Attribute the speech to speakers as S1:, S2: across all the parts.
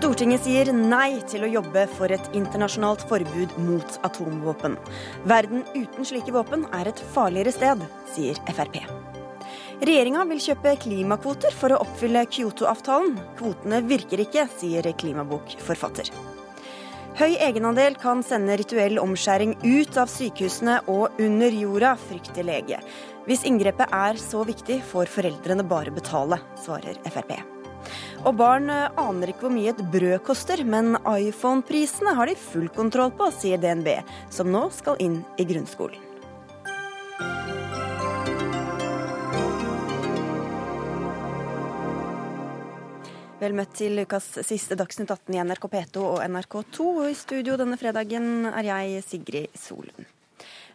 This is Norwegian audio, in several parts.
S1: Stortinget sier nei til å jobbe for et internasjonalt forbud mot atomvåpen. Verden uten slike våpen er et farligere sted, sier Frp. Regjeringa vil kjøpe klimakvoter for å oppfylle Kyoto-avtalen. Kvotene virker ikke, sier klimabokforfatter. Høy egenandel kan sende rituell omskjæring ut av sykehusene og under jorda, frykter lege. Hvis inngrepet er så viktig, får foreldrene bare betale, svarer Frp. Og barn eh, aner ikke hvor mye et brød koster, men iPhone-prisene har de full kontroll på, sier DNB, som nå skal inn i grunnskolen. Vel møtt til ukas siste Dagsnytt 18 i NRK P2 og NRK2. Og i studio denne fredagen er jeg Sigrid Solund.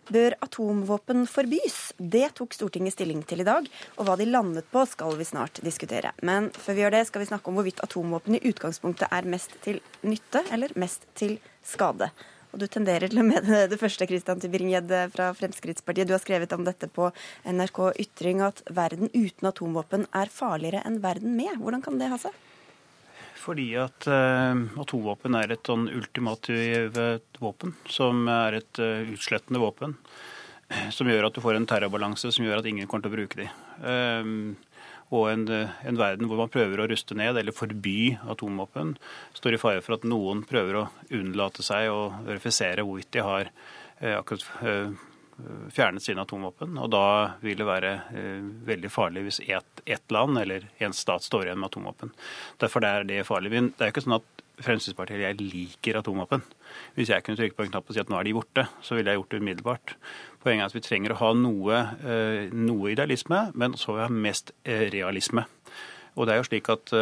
S1: Bør atomvåpen forbys? Det tok Stortinget stilling til i dag, og hva de landet på skal vi snart diskutere. Men før vi gjør det, skal vi snakke om hvorvidt atomvåpen i utgangspunktet er mest til nytte eller mest til skade. Og du tenderer til å mene det første, Christian Tybring-Gjedde fra Fremskrittspartiet. Du har skrevet om dette på NRK Ytring at verden uten atomvåpen er farligere enn verden med. Hvordan kan det ha seg?
S2: Fordi at uh, atomvåpen er et sånn ultimativt våpen, som er et uh, utslettende våpen. Som gjør at du får en terrorbalanse som gjør at ingen kommer til å bruke de. Og en, en, verden hvor man prøver å ruste ned eller forby atomvåpen, står i fare for at noen prøver å unnlate seg å verifisere hvorvidt de har akkurat fjernet sine atomvåpen. Og da vil det være eh, veldig farlig hvis ett et land eller en stat står igjen med atomvåpen. Derfor er det farlig. Men det er jo ikke sånn at Fremskrittspartiet eller jeg liker atomvåpen. Hvis jeg kunne trykke på en knapp og si at nå er de borte, så ville jeg gjort det umiddelbart. Poenget er at vi trenger å ha noe, eh, noe idealisme, men så vil vi ha mest eh, realisme. Og det er jo slik at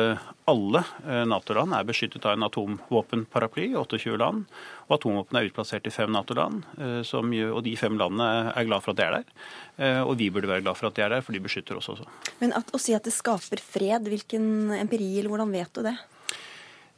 S2: alle Nato-land er beskyttet av en atomvåpenparaply, 28 land. Og atomvåpen er utplassert i fem Nato-land, eh, og de fem landene er glad for at de er der. Eh, og vi burde være glad for at de er der, for de beskytter oss også.
S1: Men at, å si at det skaper fred, hvilken empiri eller hvordan vet du det?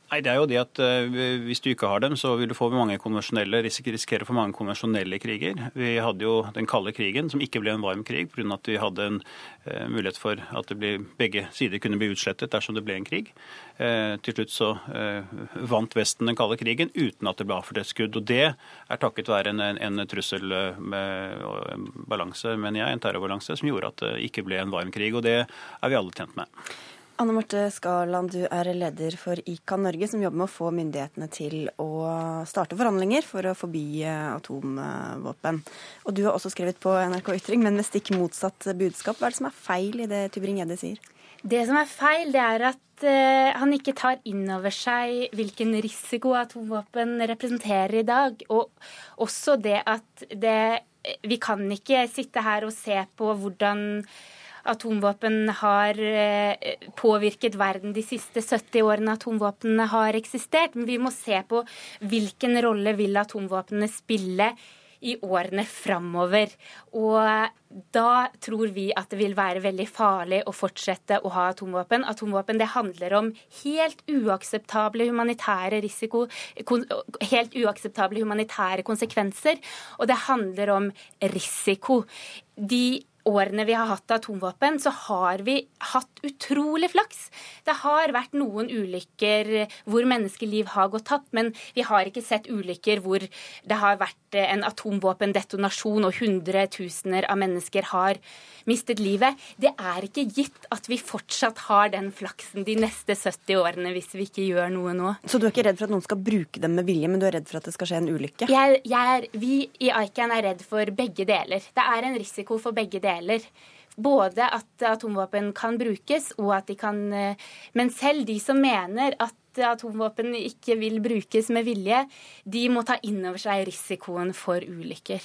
S2: Nei, det er jo det at uh, Hvis du ikke har dem, så vil du få mange konvensjonelle, risikere for mange konvensjonelle kriger. Vi hadde jo den kalde krigen, som ikke ble en varm krig pga. at vi hadde en uh, mulighet for at ble, begge sider kunne bli utslettet dersom det ble en krig. Uh, til slutt så vant Vesten den kalde krigen uten at det ble avført et skudd. Og det er takket være en, en, en trussel med en balanse, mener jeg, en terrorbalanse, som gjorde at det ikke ble en varm krig. Og det er vi alle tjent med.
S1: Anne Marte Skarland, du er leder for ICAN Norge, som jobber med å få myndighetene til å starte forhandlinger for å forby eh, atomvåpen. Og du har også skrevet på NRK Ytring, men med stikk motsatt budskap. Hva er det som er feil i det Tybring-Gjedde sier?
S3: Det som er feil, det er at uh, han ikke tar inn over seg hvilken risiko atomvåpen representerer i dag. Og også det at det Vi kan ikke sitte her og se på hvordan atomvåpen har eh, påvirket verden de siste 70 årene atomvåpnene har eksistert. Men vi må se på hvilken rolle vil atomvåpnene spille i årene framover. Og da tror vi at det vil være veldig farlig å fortsette å ha atomvåpen. Atomvåpen det handler om helt uakseptable humanitære risiko, helt uakseptable humanitære konsekvenser, og det handler om risiko. De årene vi har hatt atomvåpen, så har vi hatt utrolig flaks. Det har vært noen ulykker hvor menneskeliv har gått tapt, men vi har ikke sett ulykker hvor det har vært en atomvåpendetonasjon og hundretusener av mennesker har mistet livet. Det er ikke gitt at vi fortsatt har den flaksen de neste 70 årene hvis vi ikke gjør noe nå.
S1: Så du er ikke redd for at noen skal bruke dem med vilje, men du er redd for at det skal skje en ulykke?
S3: Jeg, jeg er, vi i ICAN er redd for begge deler. Det er en risiko for begge deler deler. Både at atomvåpen kan brukes, og at de kan eh, Men selv de som mener at atomvåpen ikke vil brukes med vilje, de må ta inn over seg risikoen for ulykker.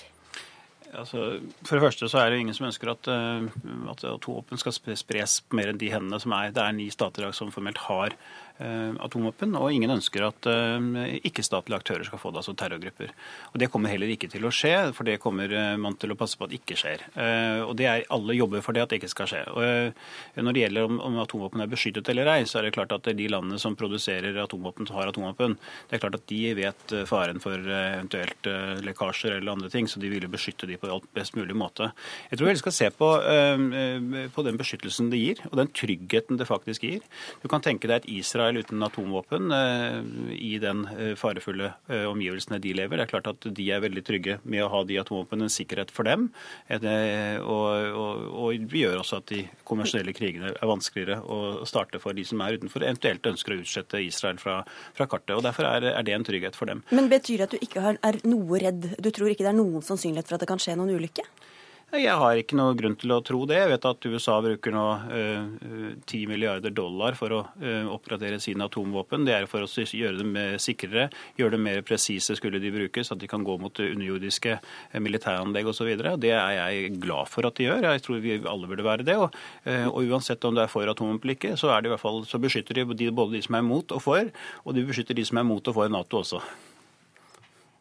S2: Altså, for det første så er det ingen som ønsker at, uh, at atomvåpen skal spres mer enn de hendene som er. Det er ni stater som formelt har Eh, atomvåpen, og ingen ønsker at eh, ikke-statlige aktører skal få det, altså terrorgrupper. Og Det kommer heller ikke til å skje, for det kommer eh, man til å passe på at ikke skjer. Og det er Alle jobber for det at det ikke skal skje. Og Når det gjelder om, om atomvåpen er beskyttet eller ei, så er det klart at de landene som produserer atomvåpen, som har atomvåpen, det er klart at de vet faren for eventuelt lekkasjer eller andre ting, så de ville beskytte de på best mulig måte. Jeg tror vi skal se på, på den beskyttelsen det gir, og den tryggheten det faktisk gir. Du kan tenke deg et Israel Israel uten atomvåpen i den farefulle omgivelsene de lever. Det er klart at de er veldig trygge med å ha de atomvåpnene, en sikkerhet for dem. Og, og, og vi gjør også at de konvensjonelle krigene er vanskeligere å starte for de som er utenfor, eventuelt ønsker å utslette Israel fra, fra kartet. og Derfor er, er, det en trygghet for dem.
S1: Men Betyr det at du ikke er noe redd? Du tror ikke det er noen sannsynlighet for at det kan skje noen ulykke?
S2: Jeg har ikke noe grunn til å tro det. Jeg vet at USA bruker nå eh, 10 milliarder dollar for å eh, oppgradere sine atomvåpen. Det er for å gjøre dem sikrere, gjøre dem mer presise skulle de brukes, at de kan gå mot underjordiske eh, militæranlegg osv. Det er jeg glad for at de gjør. Jeg tror vi alle burde være det. Og, eh, og uansett om det er for atomvåpen ikke, så, er det i hvert fall, så beskytter de både de som er mot og for, og de beskytter de som er mot og for Nato også.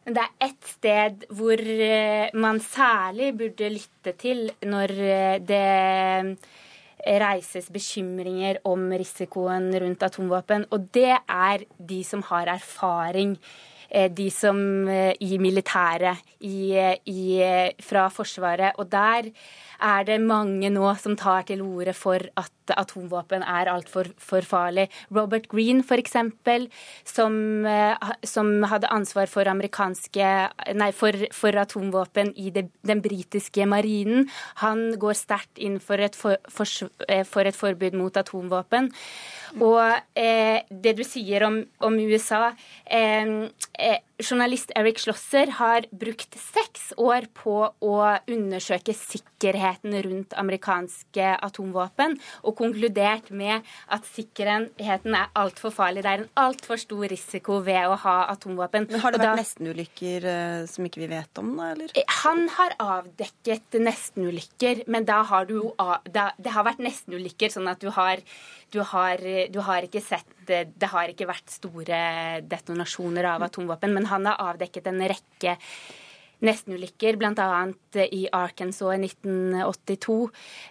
S3: Det er ett sted hvor eh, man særlig burde lytte til når eh, det reises bekymringer om risikoen rundt atomvåpen. Og det er de som har erfaring. Eh, de som i militæret, i, i, fra Forsvaret. Og der er det mange nå som tar til orde for at atomvåpen er altfor for farlig. Robert Green, f.eks., som, eh, som hadde ansvar for, nei, for, for atomvåpen i det, den britiske marinen, han går sterkt inn for et, for, eh, for et, forbud mot atomvåpen. Og eh, det du sier om, om USA eh, eh, Journalist Eric Schlosser har brukt seks år på å undersøke sikkerheten rundt amerikanske atomvåpen, og konkludert med at sikkerheten er altfor farlig. Det er en altfor stor risiko ved å ha atomvåpen.
S1: Men Har det vært nestenulykker uh, som ikke vi vet om, da, eller?
S3: Eh, han har avdekket nestenulykker, men da har du jo da, Det har vært nestenulykker, sånn at du har, du har, du har ikke sett det, har ikke vært store detonasjoner av atomvåpen, men han har avdekket en rekke nestenulykker, bl.a. i Arkansas i 1982.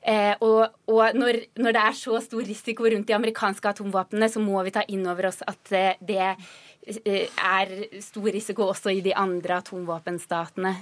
S3: Eh, og, og når, når, det er så stor risiko rundt de amerikanske atomvåpnene, så må vi ta inn over oss at eh, det eh, er stor risiko også i de andre atomvåpenstatene.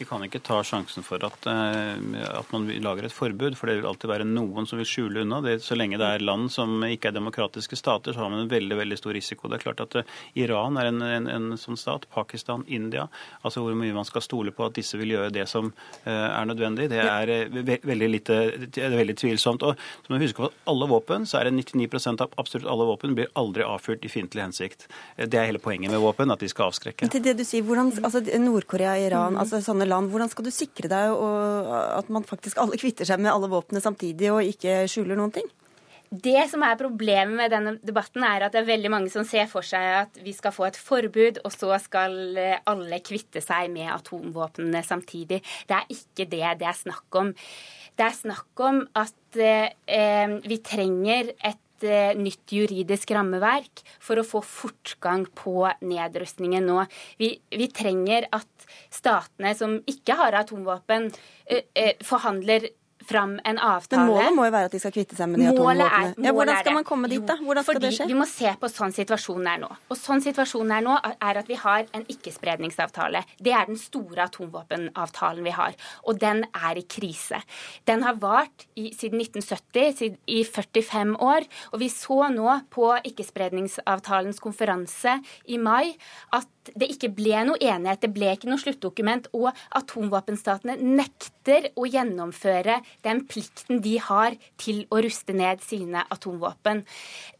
S2: Vi kan ikke ta sjansen for at, eh, at, man lager et forbud, for det vil alltid være noen som vil skjule unna. Det, så lenge det er land som ikke er demokratiske stater, så har man en veldig veldig stor risiko. Det er klart at uh, Iran er en, en, en, sånn stat, Pakistan, India. altså Hvor mye man skal stole på at disse vil gjøre det som uh, er nødvendig, det er ve veldig, lite, det er veldig tvilsomt. Og så må vi huske på at alle våpen, så er det 99% av absolutt alle våpen blir aldri avfyrt i fiendtlig hensikt. Det er hele poenget med våpen, at de skal avskrekke.
S1: Men Til det du sier, hvordan, altså Nord-Korea, Iran, mm. altså sånne land. Hvordan skal du sikre deg at man faktisk alle kvitter seg med alle våpnene samtidig og ikke skjuler noen ting?
S3: Det som er problemet med denne debatten, er at det er veldig mange som ser for seg at vi skal få et forbud, og så skal eh, alle kvitte seg med atomvåpnene samtidig. Det er ikke det det er snakk om. Det er snakk om at eh, vi trenger et Eh, nytt juridisk rammeverk for å få fortgang på nedrustningen nå. Vi, vi trenger at statene som ikke har atomvåpen, eh, eh, forhandler fram en avtale.
S1: Men målet må jo være at de skal kvitte seg med de atomvåpnene. Ja, hvordan skal man komme dit, da? Hvordan skal
S3: Fordi
S1: det skje?
S3: Vi må se på sånn situasjonen er nå. Og sånn situasjonen er nå, er at vi har en ikkespredningsavtale. Det er den store atomvåpenavtalen vi har. Og den er i krise. Den har vart i, siden 1970, i 45 år. Og vi så nå på ikkespredningsavtalens konferanse i mai at det ikke ble noe enighet, det ble ikke noe sluttdokument, og atomvåpenstatene nekter å gjennomføre den plikten de har til å ruste ned sine atomvåpen.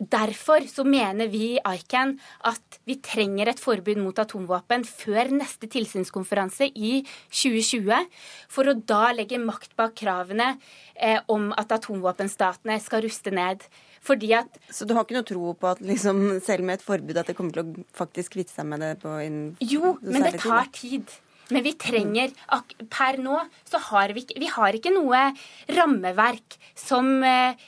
S3: Derfor så mener vi i ICAN at vi trenger et forbud mot atomvåpen før neste tilsynskonferanse i 2020, for å da legge makt bak kravene eh, om at atomvåpenstatene skal ruste ned. Fordi at
S1: Så du har ikke noe tro på at liksom, selv med et forbud at det kommer til å faktisk kvitte seg med det på
S3: innen Jo, men det tar tid. Men vi trenger Per nå så har vi, vi har ikke noe rammeverk som eh,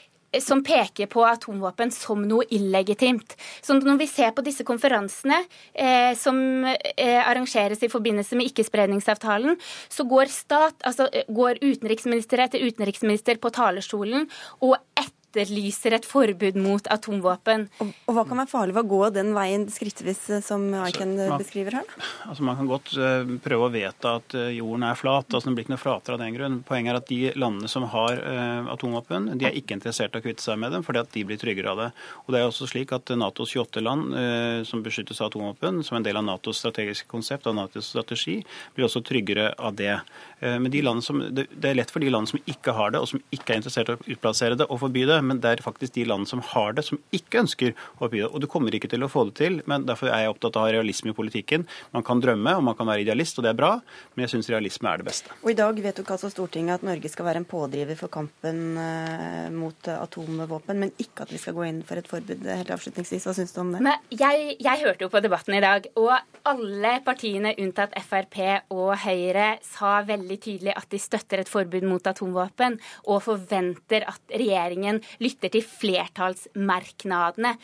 S3: som peker på atomvåpen som noe illegitimt. Så når vi ser på disse konferansene eh, som eh, arrangeres i forbindelse med ikkespredningsavtalen, så går, stat, altså, går utenriksminister etter utenriksminister på talerstolen, og etter etterlyser et forbud mot atomvåpen.
S1: Og, og hva kan være farlig ved å gå den veien skrittvis eh, som Aiken
S2: man,
S1: beskriver her?
S2: Altså Man kan godt uh, prøve å vedta at uh, jorden er flat. altså Den blir ikke noe flatere av den grunn. Poenget er at de landene som har uh, atomvåpen, de er ikke interessert i å kvitte seg med dem, fordi at de blir tryggere av det. Og det er også slik at Natos 28 land som beskyttes av atomvåpen, som en del av Natos strategiske konsept og Natos strategi, blir også tryggere av det. Men de som, det, det er lett for de land som ikke har det, og som ikke er interessert i å utplassere det, å forby det. Men det er faktisk de land som har det, som ikke ønsker å forby det. Og du kommer ikke til å få det til. men Derfor er jeg opptatt av realisme i politikken. Man kan drømme og man kan være idealist, og det er bra, men jeg syns realisme er det beste.
S1: Og I dag vedtok altså Stortinget at Norge skal være en pådriver for kampen eh, mot atomvåpen, men ikke at vi skal gå inn for et forbud. Helt avslutningsvis, hva syns du om det?
S3: Men jeg, jeg hørte jo på debatten i dag, og alle partiene unntatt Frp og Høyre sa veldig tydelig at de støtter et forbud mot atomvåpen, og forventer at regjeringen lytter til flertallsmerknadene.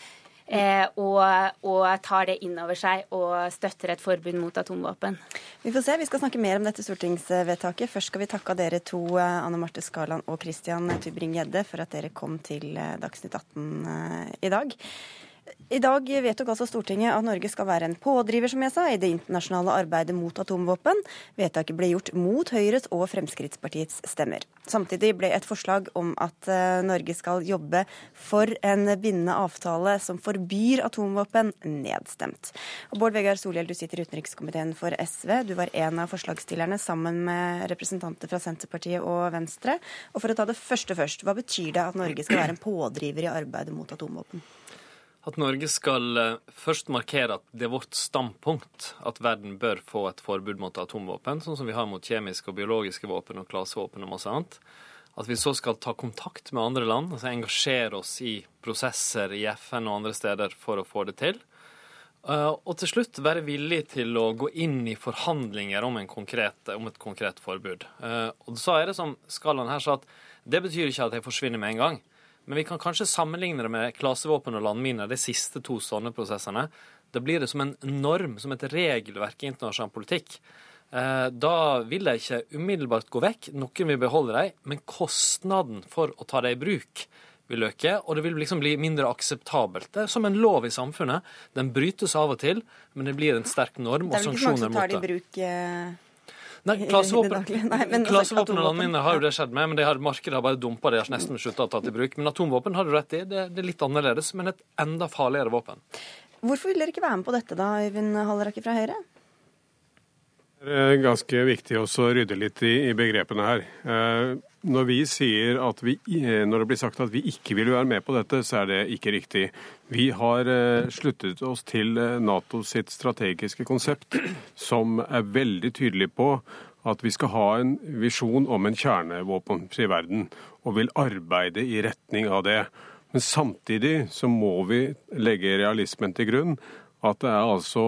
S3: Eh, og, og, tar det inn over seg og støtter et forbud mot atomvåpen.
S1: Vi får se. Vi skal snakke mer om dette stortingsvedtaket. Først skal vi takke dere to, eh, Anne Marte Skarland og Christian Tybring-Gjedde, for at dere kom til eh, Dagsnytt 18 i dag. I dag vedtok altså Stortinget at Norge skal være en pådriver som jeg sa, i det internasjonale arbeidet mot atomvåpen. Vedtaket ble gjort mot Høyres og Fremskrittspartiets stemmer. Samtidig ble et forslag om at eh, Norge skal jobbe for en bindende avtale som forbyr atomvåpen, nedstemt. Og Bård Vegar Solhjell, du sitter i utenrikskomiteen for SV. Du var en av forslagsstillerne sammen med representanter fra Senterpartiet og Venstre. Og for å ta det første først, hva betyr det at Norge skal være en pådriver i arbeidet mot atomvåpen?
S4: At Norge skal eh, først markere at det er vårt standpunkt at verden bør få et forbud mot atomvåpen, sånn som vi har mot kjemiske og biologiske våpen og klasevåpen og masse annet. At vi så skal ta kontakt med andre land, altså engasjere oss i prosesser i FN og andre steder for å få det til. Eh, og til slutt være villig til å gå inn i forhandlinger om, konkret, om et konkret forbud. Eh, og så er det som Skalland her sa, at det betyr ikke at jeg forsvinner med en gang. Men vi kan kanskje sammenligne det med klasevåpen og landminer, de siste to sånne prosessene. Da blir det som en norm, som et regelverk i internasjonal politikk. Eh, da vil de ikke umiddelbart gå vekk, noen vil beholde dem, men kostnaden for å ta dem i bruk vil øke, og det vil liksom bli mindre akseptabelt. Det er som en lov i samfunnet. Den brytes av og til, men det blir en sterk norm og sanksjoner mot det. Det er vel ikke mange som tar det i bruk? Nei, klasevåpen mine har jo det skjedd med, men de har, markedet har bare dumpa det. har nesten slutta å ta til bruk. Men atomvåpen har du rett i. Det, det, er litt annerledes, men et enda farligere våpen.
S1: Hvorfor vil dere ikke være med på dette da, Øyvind Halleraker fra Høyre?
S5: Det er ganske viktig å rydde litt i, i begrepene her. Eh, når, vi sier at vi, eh, når det blir sagt at vi ikke vil være med på dette, så er det ikke riktig. Vi har eh, sluttet oss til NATO sitt strategiske konsept, som er veldig tydelig på at vi skal ha en visjon om en kjernevåpenfri verden, og vil arbeide i retning av det. Men samtidig så må vi legge realismen til grunn. At det er altså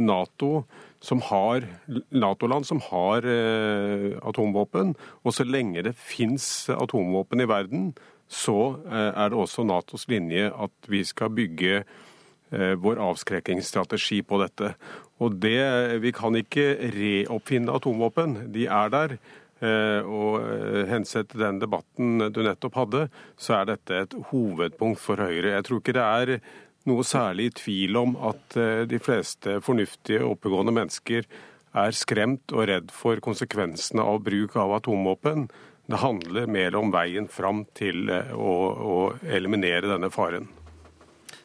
S5: Nato som har Nato-land som har eh, atomvåpen. Og så lenge det fins atomvåpen i verden, så eh, er det også Natos linje at vi skal bygge eh, vår avskrekkingsstrategi på dette. Og det, Vi kan ikke reoppfinne atomvåpen. De er der. Og hensett til den debatten du nettopp hadde, så er dette et hovedpunkt for Høyre. Jeg tror ikke det er noe særlig i tvil om at eh, de fleste fornuftige, oppegående mennesker er skremt og redd for konsekvensene av bruk av atomvåpen. Det handler mer om veien fram til eh, å, å eliminere denne faren.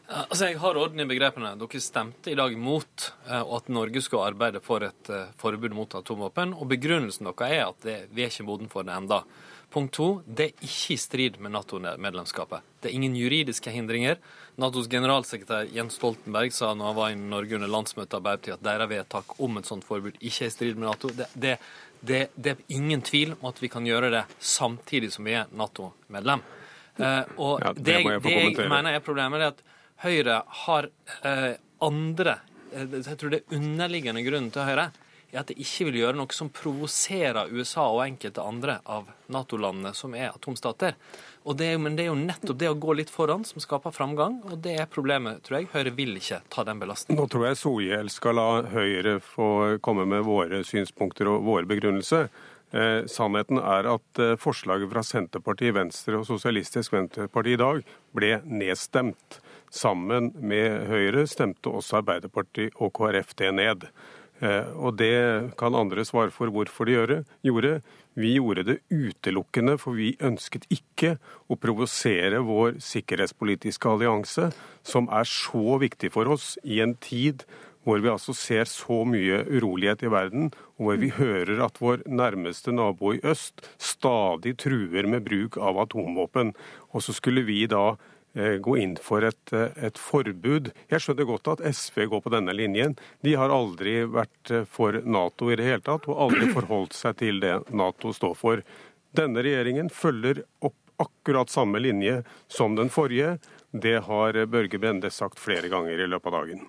S4: Altså, Jeg har orden i begrepene. Dere stemte i dag mot eh, at Norge skulle arbeide for et eh, forbud mot atomvåpen. Og begrunnelsen deres er at det, vi er ikke moden for det enda. Punkt to, det er ikke i strid med Nato-medlemskapet. Det er ingen juridiske hindringer. Natos generalsekretær Jens Stoltenberg sa når han var i Norge under landsmøtet Arbeiderpartiet at deres vedtak om et sånt forbud ikke er i strid med Nato. Det, det, det, det, er ingen tvil om at vi kan gjøre det samtidig som vi er Nato-medlem. Eh, og ja, det, jeg, det jeg mener er problemet, er at Høyre har eh, andre eh, Jeg tror det er underliggende grunnen til Høyre er at det ikke vil gjøre noe som provoserer USA og enkelte andre av Nato-landene som er atomstater. Det men det er jo nettopp det å gå litt foran som skaper framgang, og det er problemet, tror jeg. Høyre vil ikke ta den belastningen.
S5: Nå tror jeg Solhjell skal la Høyre få komme med våre synspunkter og våre begrunnelser. Eh, sannheten er at eh, forslaget fra Senterpartiet, Venstre og Sosialistisk Venstreparti i dag ble nedstemt. Sammen med Høyre stemte også Arbeiderpartiet og KrF det ned. Eh, og det kan andre svare for hvorfor de gjorde. Vi gjorde det utelukkende for vi ønsket ikke å provosere vår sikkerhetspolitiske allianse, som er så viktig for oss i en tid hvor vi altså ser så mye urolighet i verden, og hvor vi hører at vår nærmeste nabo i øst stadig truer med bruk av atomvåpen. Og så skulle vi da gå inn for et, eh, et, forbud. Jeg skjønner godt at SV går på denne linjen. De har aldri vært eh, for Nato i det hele tatt, og aldri forholdt seg til det Nato står for. Denne regjeringen følger opp akkurat samme linje som den forrige. Det har Børge Brende sagt flere ganger i løpet av dagen.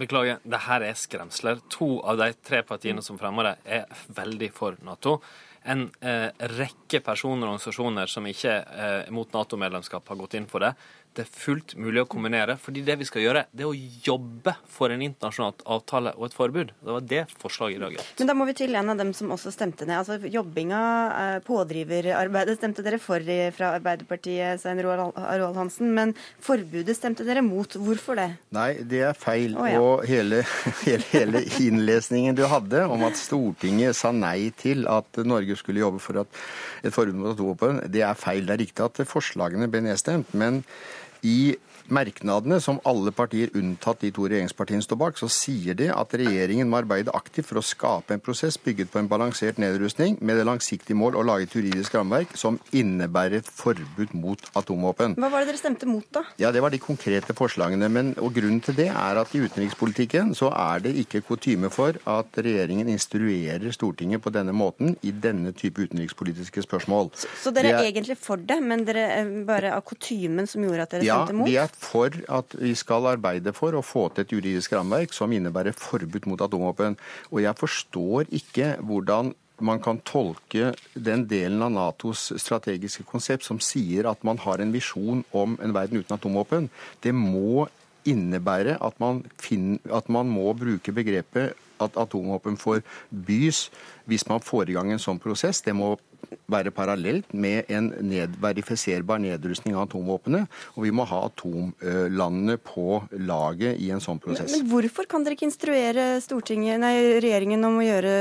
S4: Beklager, det her er skremsler. To av de tre partiene som fremmer det, er veldig for Nato. En eh, rekke personer og organisasjoner som ikke eh, mot Nato-medlemskap, har gått inn for det det er fullt mulig å kombinere. fordi det vi skal gjøre, det er å jobbe for en internasjonal avtale og et forbud. Det var det forslaget i dag gjaldt.
S1: Men da må vi til en av dem som også stemte ned. Altså Jobbinga, eh, pådriverarbeidet, stemte dere for fra Arbeiderpartiet, Svein Roald Hansen. Men forbudet stemte dere mot. Hvorfor det?
S6: Nei, det er feil. Oh, ja. Og hele, hele, hele innlesningen du hadde om at Stortinget sa nei til at Norge skulle jobbe for et forbud mot atomvåpen, det er feil. Det er riktig at forslagene ble nedstemt. men i merknadene, som alle partier unntatt de to regjeringspartiene står bak, så sier de at regjeringen må arbeide aktivt for å skape en prosess bygget på en balansert nedrustning med det langsiktige mål å lage et juridisk rammeverk som innebærer et forbud mot atomvåpen.
S1: Hva var det dere stemte mot, da?
S6: Ja, Det var de konkrete forslagene. Men, og Grunnen til det er at i utenrikspolitikken så er det ikke kutyme for at regjeringen instruerer Stortinget på denne måten i denne type utenrikspolitiske spørsmål.
S1: Så, så dere er, er egentlig for det, men dere er bare av kutymen som gjorde at dere ja, stemte mot?
S6: Ja, for at vi skal arbeide for å få til et juridisk rammeverk som innebærer forbud mot atomvåpen. Og jeg forstår ikke hvordan man kan tolke den delen av Natos strategiske konsept som sier at man har en visjon om en verden uten atomvåpen. Det må innebære at man, finner, at man må bruke begrepet at atomvåpen forbys hvis man får i gang en sånn prosess. Det må være parallelt med en verifiserbar nedrustning av atomvåpnene. Og vi må ha atomlandene på laget i en sånn prosess.
S1: Men, men hvorfor kan dere ikke instruere nei, regjeringen om å gjøre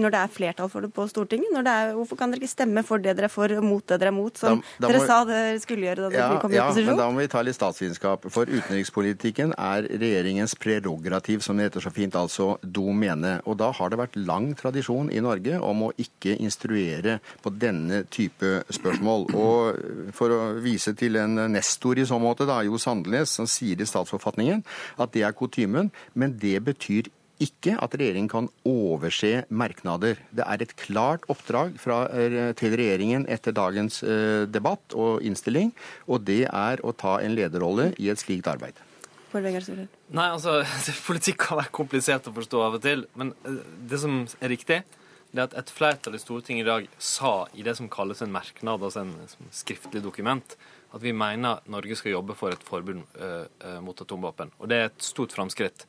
S1: når det er flertall for det på Stortinget? Er, hvorfor kan dere ikke stemme for det dere er for og mot det dere er mot, som da, da dere må, sa dere skulle gjøre da dere ja, kom i opposisjon?
S6: Ja, men da må vi ta litt statsvitenskap. For utenrikspolitikken er regjeringens prerogativ, som det heter så fint, altså domene. Og da har det vært lang tradisjon i Norge om å ikke instruere reagere på denne type spørsmål. Og For å vise til en nestor i så måte, da, Jo Sandnes, som sier i statsforfatningen at det er kutymen, men det betyr ikke at regjeringen kan overse merknader. Det er et klart oppdrag fra, eh, til regjeringen etter dagens eh, debatt og innstilling, og det er å ta en lederrolle i et slikt arbeid.
S4: Nei, altså, Politikk kan være komplisert å forstå av og til, men eh, det som er riktig, det at et flertall i Stortinget i dag sa i det som kalles en merknad, altså en skriftlig dokument, at vi mener Norge skal jobbe for et forbud mot atomvåpen. Og det er et stort framskritt.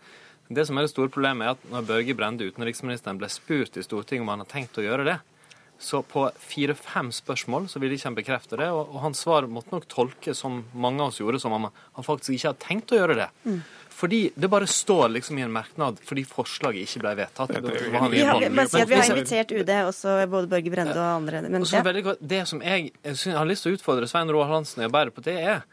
S4: Det som er det store problemet, er at når Børge Brende, utenriksministeren, ble spurt i Stortinget om han har tenkt å gjøre det, så på fire-fem spørsmål så ville ikke han bekrefte det, og, og hans svar måtte nok tolkes som mange av oss gjorde, som om han faktisk ikke har tenkt å gjøre det. Mm. Fordi det bare står liksom i en merknad fordi forslaget ikke ble vedtatt.
S1: Vi har, si vi har invitert UD, også både Børge Brende og andre. Men,
S4: ja. det som jeg, jeg, har lyst til å utfordre Svein Roald Hansen i Arbeiderpartiet, er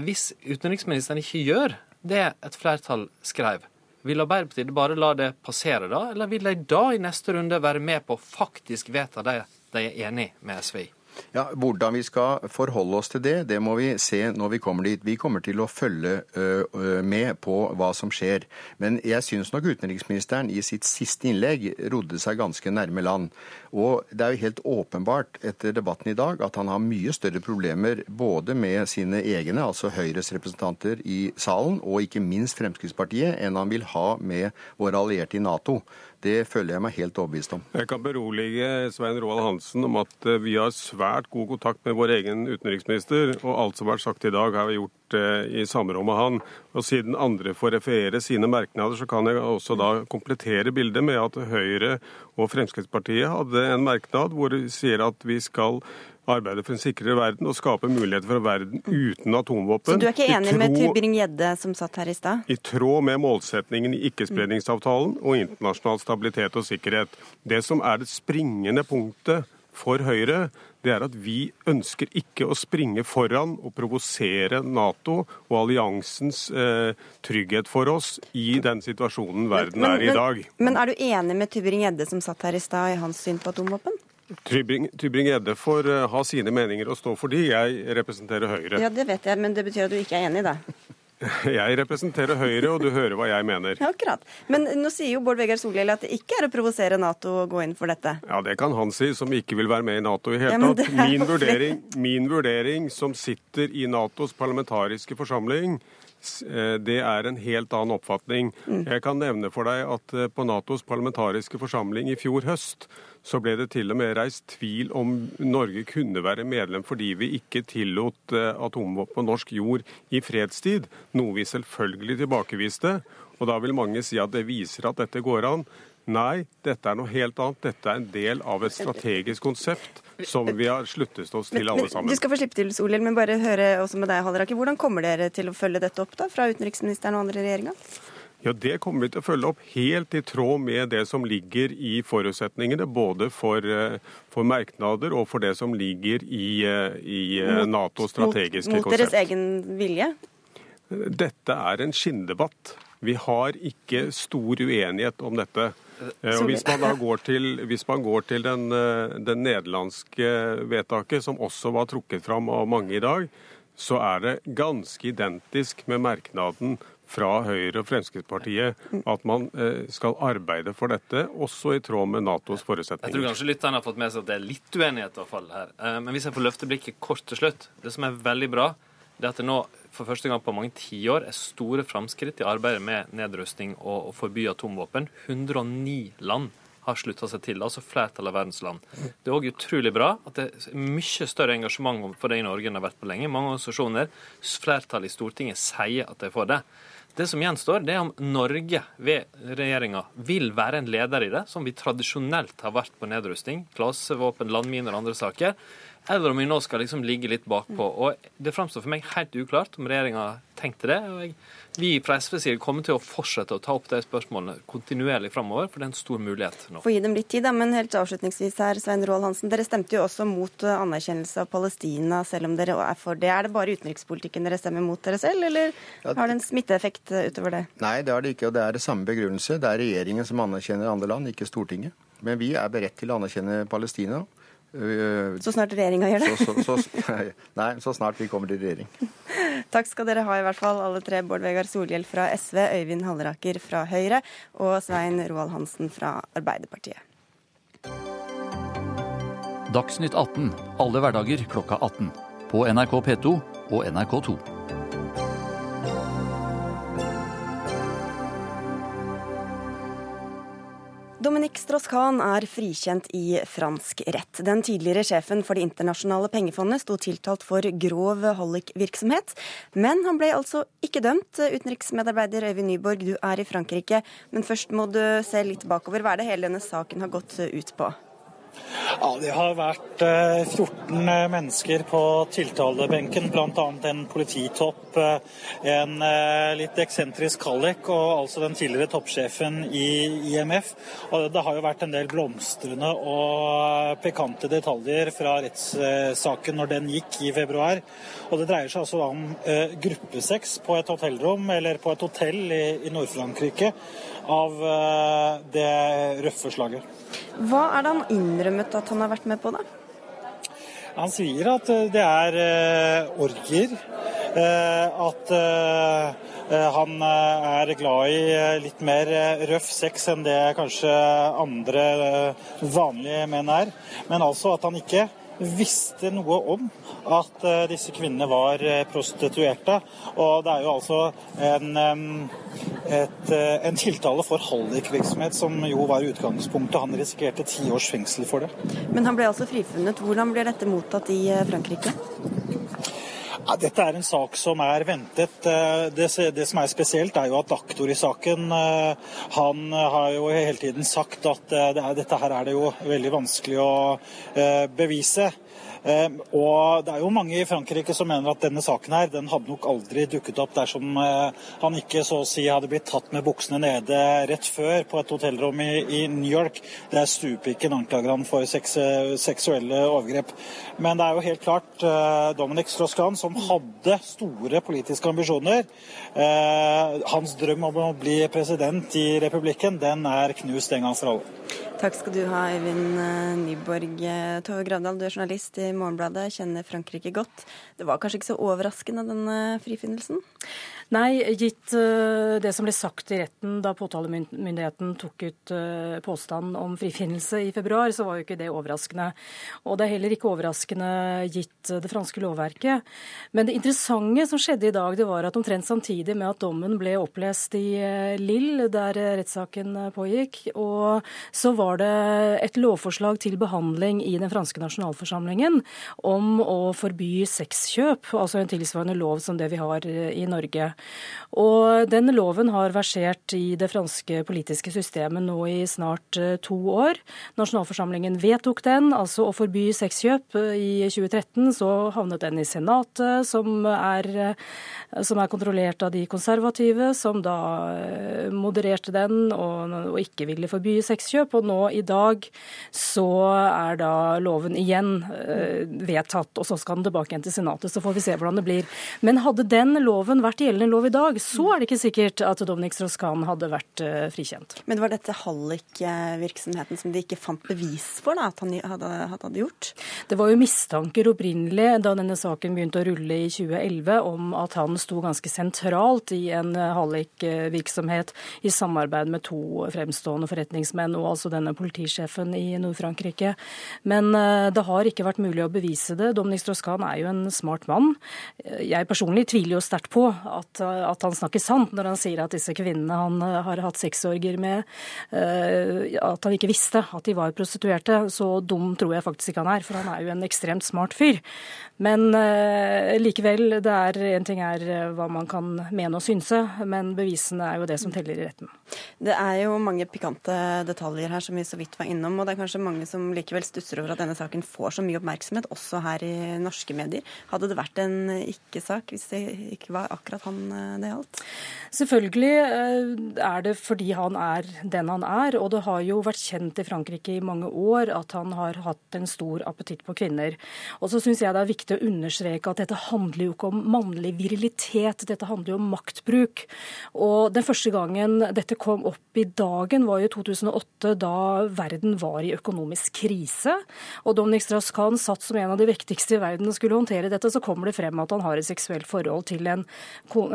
S4: hvis utenriksministeren ikke gjør det et flertall skrev, vil Arbeiderpartiet bare la det passere da, eller vil de da i neste runde være med på å faktisk vedta det de er enig med SV i?
S6: Ja, Hvordan vi skal forholde oss til det, det må vi se når vi kommer dit. Vi kommer til å følge med på hva som skjer. Men jeg syns nok utenriksministeren i sitt siste innlegg rodde seg ganske nærme land. Og det er jo helt åpenbart etter debatten i dag at han har mye større problemer både med sine egne, altså Høyres representanter i salen, og ikke minst Fremskrittspartiet, enn han vil ha med våre allierte i Nato. Det føler jeg meg helt overbevist om.
S5: Jeg kan berolige Svein Roald Hansen om at eh, vi har svært god kontakt med vår egen utenriksminister, og alt som har vært sagt i dag, har vi gjort eh, i samråd med han. Og Siden andre får referere sine merknader, så kan jeg også da komplettere bildet med at Høyre og Fremskrittspartiet hadde en merknad hvor de sier at vi skal arbeide for en sikrere verden og skape muligheter for en verden uten atomvåpen.
S1: Så du er ikke enig med Tybring-Gjedde som satt her i stad?
S5: I tråd med målsetningen i ikkespredningsavtalen og internasjonal stabilitet og sikkerhet. Det som er det springende punktet for Høyre, det er at vi ønsker ikke å springe foran og provosere Nato og alliansens eh, trygghet for oss i den situasjonen verden men, men, er i dag.
S1: Men, men er du enig med Tybring-Gjedde som satt her i stad, i hans syn på atomvåpen?
S5: Tybring-Gjedde får eh, ha sine meninger og stå for de. Jeg representerer Høyre.
S1: Ja, Det vet jeg, men det betyr at du ikke er enig det?
S5: Jeg representerer Høyre, og du hører hva jeg mener.
S1: Ja, akkurat. Men nå sier jo Bård Vegar Solhjell at det ikke er å provosere Nato å gå inn for dette.
S5: Ja, det kan han si, som ikke vil være med i Nato i hele ja, tatt. Min vurdering, min vurdering, som sitter i Natos parlamentariske forsamling, det er en helt annen oppfatning. Mm. Jeg kan nevne for deg at eh, på Natos parlamentariske forsamling i fjor høst så ble det til og med reist tvil om Norge kunne være medlem fordi vi ikke tillot eh, atomvåpen på norsk jord i fredstid, noe vi selvfølgelig tilbakeviste. Og da vil mange si at det viser at dette går an. Nei, dette er noe helt annet. Dette er en del av et strategisk konsept som vi har sluttet oss til alle sammen.
S1: Du skal få slippe til, Solhjell, men bare høre også med deg, Halleraker. Hvordan kommer dere til å følge dette opp da, fra utenriksministeren og andre i regjeringa?
S5: Ja, Det kommer vi til å følge opp helt i tråd med det som ligger i forutsetningene. Både for, eh, for merknader og for det som ligger i, eh, i eh, Natos strategiske
S1: mot, mot konsept. Mot deres egen vilje?
S5: Dette er en skinndebatt. Vi har ikke stor uenighet om dette. Eh, og hvis man da går til, man går til den, eh, den, nederlandske vedtaket, som også var trukket fram av mange i dag, så er det ganske identisk med merknaden fra Høyre og Fremskrittspartiet at man eh, skal arbeide for dette, også i tråd med Natos forutsetninger.
S4: Jeg tror kanskje lytterne har fått med seg at det er litt uenighet i hvert fall her. Men hvis jeg får løfte blikket kort til slutt. Det som er veldig bra, det at det nå for første gang på mange tiår er store framskritt i arbeidet med nedrustning og å forby atomvåpen. 109 land har slutta seg til, altså flertallet av verdens land. Det er òg utrolig bra at det er mye større engasjement for det i Norge enn det har vært på lenge. Mange organisasjoner, flertallet i Stortinget, sier at de får det. Det som gjenstår, det er om Norge ved regjeringa vil være en leder i det, som vi tradisjonelt har vært på nedrusting, klasevåpen, landminer og andre saker eller om vi nå skal liksom ligge litt bakpå. Og Det framstår for meg helt uklart om regjeringa tenkte det. og jeg, Vi fra SV side kommer til å fortsette å ta opp de spørsmålene kontinuerlig framover, for det er en stor mulighet nå.
S1: Få gi dem litt tid, da, men helt avslutningsvis her, Svein Roald Hansen. Dere stemte jo også mot eh, anerkjennelse av Palestina, selv om dere er for det. Er det bare utenrikspolitikken dere stemmer mot dere selv, eller har det en smitteeffekt eh, utover det?
S6: Nei, det har det ikke, og det er det samme begrunnelse. Det er regjeringen som anerkjenner andre land, ikke Stortinget. Men vi er beredt til å anerkjenne Palestina.
S1: Eh, så snart regjeringa gjør det?
S6: Så, så, så, nei, så snart vi kommer til regjering.
S1: Takk skal dere ha i hvert fall, alle tre. Bård Vegar Solhjell fra SV, Øyvind Halleraker fra Høyre og Svein Roald Hansen fra Arbeiderpartiet.
S7: Dagsnytt 18 alle hverdager klokka 18. På NRK P2 og NRK2.
S1: Dominique Strauss-Kahn er frikjent i fransk rett. Den tidligere sjefen for Det internasjonale pengefondet sto tiltalt for grov hallikvirksomhet, men han ble altså ikke dømt. Utenriksmedarbeider Øyvind Nyborg, du er i Frankrike, men først må du se litt bakover. Hva er det hele denne saken har gått ut på?
S8: Ja, Det har vært 14 eh, eh, mennesker på tiltalebenken, bl.a. en polititopp, eh, en litt eksentrisk Kallek og altså den tidligere toppsjefen i IMF. Og Det har jo vært en del blomstrende og pikante detaljer fra rettssaken når den gikk i februar. Og Det dreier seg altså om gruppesex på et hotellrom eller på et hotell i Nord-Frankrike av det røffe slaget.
S1: Hva er det han innrømmet at han har vært med på, da?
S8: Han sier at eh, det er uh, orgier. At han er glad i litt mer røff sex enn det kanskje andre vanlige menn er. Men altså at han ikke visste noe om at eh, disse kvinnene var eh, prostituerte. Og det er jo altså en, et, eh, en tiltale for hallikvirksomhet som jo var utgangspunktet. Han risikerte ti års fengsel for det.
S1: Men han ble altså frifunnet. Hvordan blir dette mottatt i Frankrike?
S8: Ja, dette er en sak som er ventet. Det, det, som er spesielt, er jo at aktor i saken han har jo hele tiden sagt at det dette her er det jo veldig vanskelig å bevise. Ehm, og det er jo mange i Frankrike som mener at denne saken her, den hadde nok aldri dukket opp dersom eh, han ikke så å si hadde blitt tatt med buksene nede rett før på et hotellrom i, i New York. Det er stupikken anklager han for seks, seksuelle overgrep. Men det er jo helt klart uh, Dominic Strauss-Kahn, som hadde store politiske ambisjoner. Hans drøm om å bli president i republikken, den er knust en gang for alle.
S1: Takk skal du ha, Øyvind eh, Nyborg. Eh, Tove Gravdal, du er journalist i Morgenbladet, kjenner Frankrike godt. Det var kanskje ikke så overraskende, denne frifinnelsen?
S9: Nei, gitt uh, det som ble sagt i retten da påtalemyndigheten tok ut påstanden påstand om frifinnelse i februar, så var jo ikke det overraskende. Og det er heller ikke overraskende gitt uh, det franske lovverket. Men det interessante som skjedde i dag, det var at omtrent samtidig med at dommen ble opplest i Lille, der rettssaken pågikk, og så var det et lovforslag til behandling i den franske nasjonalforsamlingen om å forby sexkjøp, altså en tilsvarende lov som det vi har i Norge. Og den loven har versert i det franske politiske systemet nå i snart eh, to år. Nasjonalforsamlingen vedtok den, altså å forby sexkjøp. I 2013 så havnet den i Senatet, som er, eh, som er kontrollert av de konservative, som da eh, modererte den og, og ikke ville forby sexkjøp. Og nå i dag så er da loven igjen vedtatt, og så skal den tilbake igjen til Senatet. Så får vi se hvordan det blir. Men hadde den loven vært gjeldende lov i dag, så er det ikke sikkert at Dominic Strauss-Kahn hadde vært uh, frikjent.
S1: Men var dette hallikvirksomheten som de ikke fant bevis for da, at han hadde, hadde, gjort?
S9: Det var jo mistanker opprinnelig da denne saken begynte å rulle i 2011 om at han sto ganske sentralt i en hallikvirksomhet i samarbeid med to fremstående forretningsmenn og altså denne politisjefen i Nord-Frankrike. Men uh, det har ikke vært mulig å bevise det. Dominic Strauss-Kahn er jo en smart mann. Jeg personlig tviler jo sterkt på at at han snakker sant når han sier at disse kvinnene han eh, har hatt sexorger med, eh, at han ikke visste at de var prostituerte. Så dum tror jeg faktisk ikke han er, for han er jo en ekstremt smart fyr. Men uh, likevel, det er en ting er hva man kan mene og synse, men bevisene er jo det som teller i retten.
S1: Det er jo mange pikante detaljer her som vi så vidt var innom, og det er kanskje mange som likevel stusser over at denne saken får så mye oppmerksomhet, også her i norske medier. Hadde det vært en ikke-sak hvis det ikke var akkurat han det gjaldt?
S9: Selvfølgelig eh, er det fordi han er den han er, og det har jo vært kjent i Frankrike i mange år at han har hatt en stor appetitt på kvinner. Og så syns jeg det er viktig å understreke at dette handler jo ikke om mannlig virilitet, dette handler jo om maktbruk. Og den første gangen dette kom opp i dagen var jo 2008, da verden var i økonomisk krise. Og Dominic Strauss-Kahn satt som en av de viktigste i verden og skulle håndtere dette, så kommer det frem at han har et seksuelt forhold til en,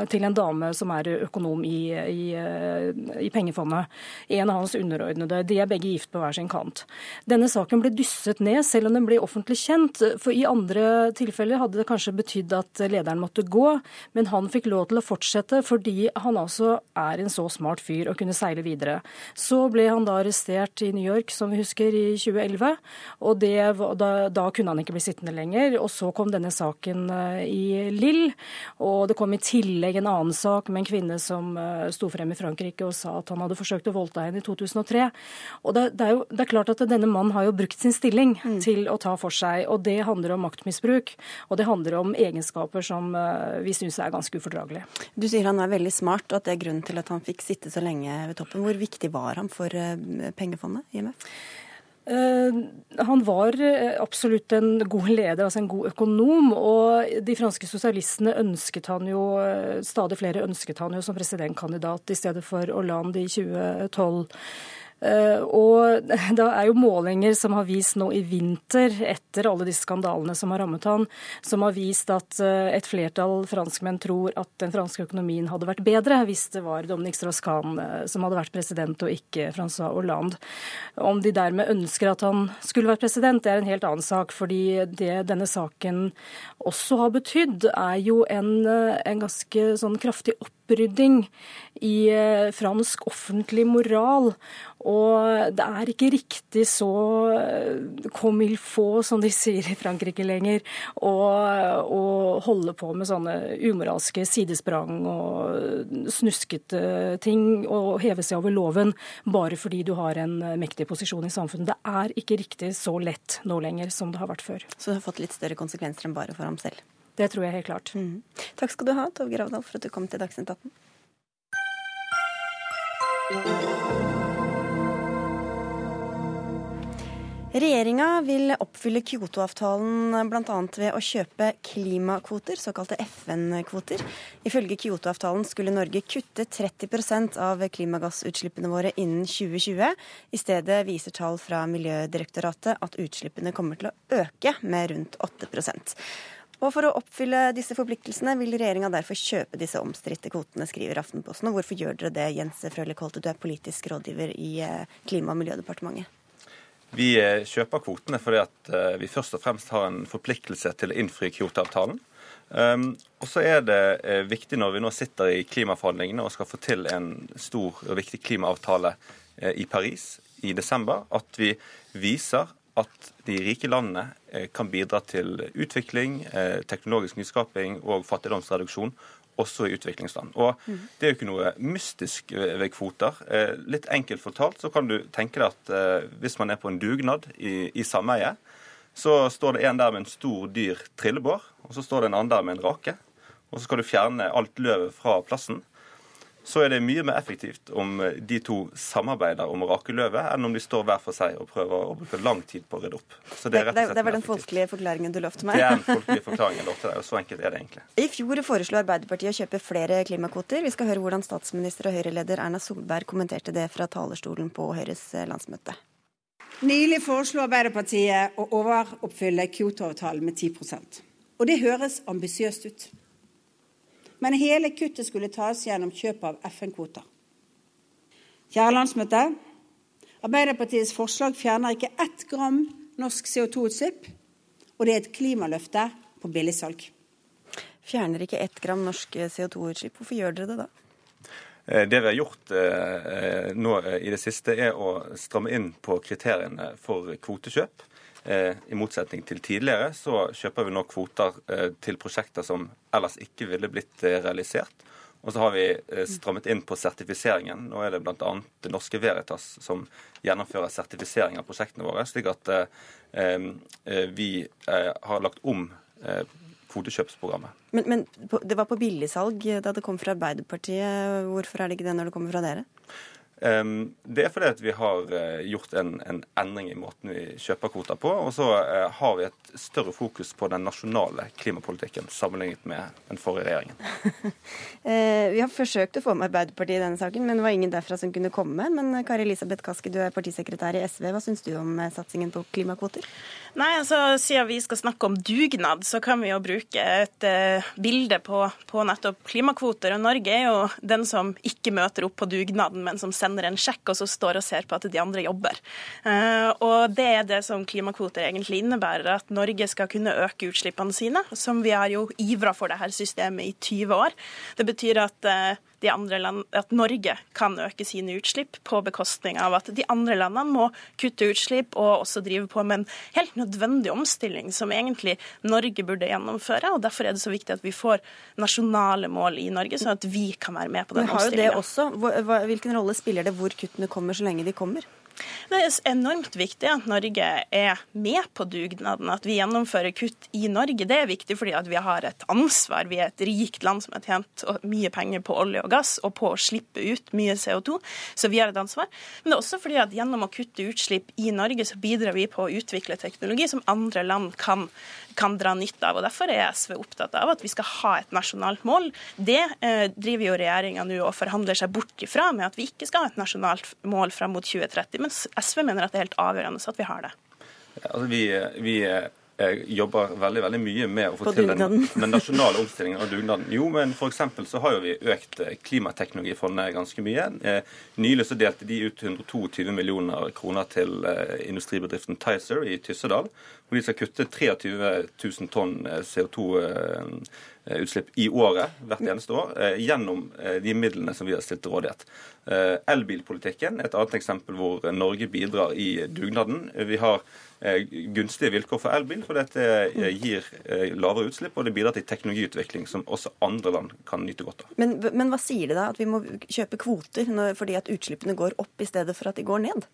S9: til en dame som er økonom i, i, i, pengefondet. En av hans underordnede. De er begge gift på hver sin kant. Denne saken ble dysset ned, selv om den ble offentlig kjent. For i andre tilfeller hadde det kanskje betydd at lederen måtte gå, men han fikk lov til å fortsette fordi han altså er en så smart fyr og kunne seile videre. Så ble han da arrestert i New York, som vi husker, i 2011. Og det, da, da kunne han ikke bli sittende lenger. Og så kom denne saken eh, i Lill, og det kom i tillegg en annen sak med en kvinne som uh, sto frem i Frankrike og sa at han hadde forsøkt å voldta henne i 2003. Og det, det, er jo, det, er klart at denne mannen har jo brukt sin stilling mm. til å ta for seg, og det handler om maktmisbruk. Og det handler om egenskaper som uh, vi syns er ganske ufordragelige.
S1: Du sier han er veldig smart, og at det er grunnen til at han fikk sitte så lenge ved toppen. Hvor viktig var han for uh, pengefondet, IMF?
S9: Eh, han var eh, absolutt en god leder, altså en god økonom. Og de franske sosialistene ønsket han jo, eh, stadig flere ønsket han jo som presidentkandidat i stedet for Hollande i 2012. Eh, og det er jo målinger som har vist nå i vinter, etter alle disse skandalene som har rammet han, som har vist at eh, et flertall franskmenn tror at den franske økonomien hadde vært bedre hvis det var Dominique Strauss-Kahn eh, som hadde vært president, og ikke Francois Hollande. Om de dermed ønsker at han skulle vært president, det er en helt annen sak. fordi det denne saken også har betydd, er jo en, en ganske sånn kraftig opprydding i fransk offentlig moral. Og det er ikke riktig så comme il faut, som de sier i Frankrike lenger, å, å holde på med sånne umoralske sidesprang og snuskete ting og heve seg over loven bare fordi du har en mektig posisjon i samfunnet. Det er ikke riktig så lett nå lenger som det har vært før.
S1: Så det har fått litt større konsekvenser enn bare for ham selv?
S9: Det tror jeg helt klart.
S1: Mm. Takk skal du ha, Tove Gravdal, for at du kom til Dagsnytt 18. Regjeringa vil oppfylle Kyoto-avtalen bl.a. ved å kjøpe klimakvoter, såkalte FN-kvoter. Ifølge Kyoto-avtalen skulle Norge kutte 30% av klimagassutslippene våre innen 2020. I stedet viser tall fra Miljødirektoratet at utslippene kommer til å øke med rundt 8% og For å oppfylle disse forpliktelsene vil regjeringa derfor kjøpe disse omstridte kvotene, skriver Aftenposten. Og hvorfor gjør dere det, Jens Frølich Holte, du er politisk rådgiver i eh, Klima- og miljødepartementet?
S10: Vi eh, kjøper kvotene fordi at vi først og fremst har en forpliktelse til å innfri Kyoto-avtalen. Um, og så er det uh, viktig når vi nå sitter i klimaforhandlingene og skal få til en stor og viktig klimaavtale uh, i Paris i desember, at vi viser at de rike landene uh, kan bidra til utvikling, teknologisk nyskaping og fattigdomsreduksjon også i utviklingsland. Og Det er jo ikke noe mystisk ved kvoter. Eh, litt enkelt fortalt så kan du tenke deg at eh, hvis man er på en dugnad i, i sameie, så står det en der med en stor, dyr trillebår, og så står det en annen der med en rake. Og så skal du fjerne alt løvet fra plassen så er det mye mer effektivt om eh, de to samarbeider om å rake løvet, enn om de står hver for seg og prøver å bruke lang tid på å rydde opp.
S1: Så det, det, det var den folkelige forklaringen du lovte meg.
S10: Det er den folkelige forklaringen jeg lovte deg, og så enkelt er det egentlig.
S1: I fjor foreslo Arbeiderpartiet å kjøpe flere klimakvoter. Vi skal høre hvordan statsminister og Høyre-leder Erna Solberg kommenterte det fra talerstolen på Høyres eh, landsmøte.
S11: Nylig foreslo Arbeiderpartiet å overoppfylle Kyoto-avtalen med 10% Og det høres ambisiøst ut. Men hele kuttet skulle tas gjennom kjøp av FN-kvoter. Kjære landsmøte. Arbeiderpartiets forslag fjerner ikke ett gram norsk CO2-utslipp, og det er et klimaløfte på billigsalg.
S1: Fjerner ikke ett gram norsk CO2-utslipp. Hvorfor gjør dere det da?
S10: Eh, det vi har gjort eh, nå i det siste, er å stramme inn på kriteriene for kvotekjøp. Eh, I motsetning til tidligere så kjøper vi nå kvoter eh, til prosjekter som ellers ikke ville blitt eh, realisert. Og så har vi strammet inn på sertifiseringen. Nå er det bl.a. Det Norske Veritas som gjennomfører sertifisering av prosjektene våre. slik at vi har lagt om kvotekjøpsprogrammet.
S1: Men, men, det var på billigsalg da det kom fra Arbeiderpartiet. Hvorfor er det ikke det når det kommer fra dere?
S10: Det er fordi at vi har eh, gjort en, en, endring i måten vi kjøper kvoter på. Og så eh, har vi et større fokus på den nasjonale klimapolitikken sammenlignet med den forrige regjeringen.
S1: Eh, vi har forsøkt å få med Arbeiderpartiet i denne saken, men det var ingen derfra som kunne komme. Men Kari Elisabeth Kaski, du er partisekretær i SV. Hva syns du om satsingen på klimakvoter?
S12: Nei, altså Siden vi skal snakke om dugnad, så kan vi jo bruke et uh, bilde på, på, nettopp klimakvoter. Og Norge er jo den som ikke møter opp på dugnaden, men som sender en sjekk og så står og ser på at de andre jobber. Uh, og det er det som klimakvoter egentlig innebærer, at Norge skal kunne øke utslippene sine, som vi har jo ivra for det her systemet i 20 år. Det betyr at uh, land, at Norge kan øke sine utslipp på bekostning av at de andre landene må kutte utslipp og også drive på med en helt nødvendig omstilling som egentlig Norge burde gjennomføre. og Derfor er det så viktig at vi får nasjonale mål i Norge, sånn at vi kan være med på den
S1: også. Hvilken rolle spiller det hvor kuttene kommer, så lenge de kommer?
S12: Det er enormt viktig at Norge er med på dugnaden, at vi gjennomfører kutt i Norge. Det er viktig fordi vi har et ansvar. Vi er et rikt land som har tjent mye penger på olje og gass og på å slippe ut mye CO2, så vi har et ansvar. Men det er også fordi at gjennom å kutte utslipp i Norge, så bidrar vi på å utvikle teknologi som andre land kan kan dra nytte av. og Derfor er SV opptatt av at vi skal ha et nasjonalt mål. Det eh, driver jo regjeringa nå og forhandler seg bort ifra med at vi ikke skal ha et nasjonalt mål fram mot 2030. Men SV mener at det er helt avgjørende at vi har det.
S10: Altså, vi, vi jeg jobber veldig veldig mye med å få til den, den, nasjonale omstillingen av dugnaden. Jo, men for så har jo vi økt eh, Klimateknologifondet ganske mye. Eh, nylig så delte de ut 122 millioner kroner til eh, industribedriften Tizer i Tyssedal. Hvor de skal kutte 23 000 tonn CO2 utslipp i året hvert eneste år gjennom de midlene som vi har stilt til rådighet. Elbilpolitikken er et annet eksempel hvor Norge bidrar i dugnaden. Vi har Eh, gunstige vilkår for elbil, for dette eh, gir eh, lavere utslipp, og det bidrar til teknologiutvikling som også andre land kan nyte godt av.
S1: Men, men hva sier det da, at vi må kjøpe kvoter når, fordi at utslippene går opp i stedet for at de går ned?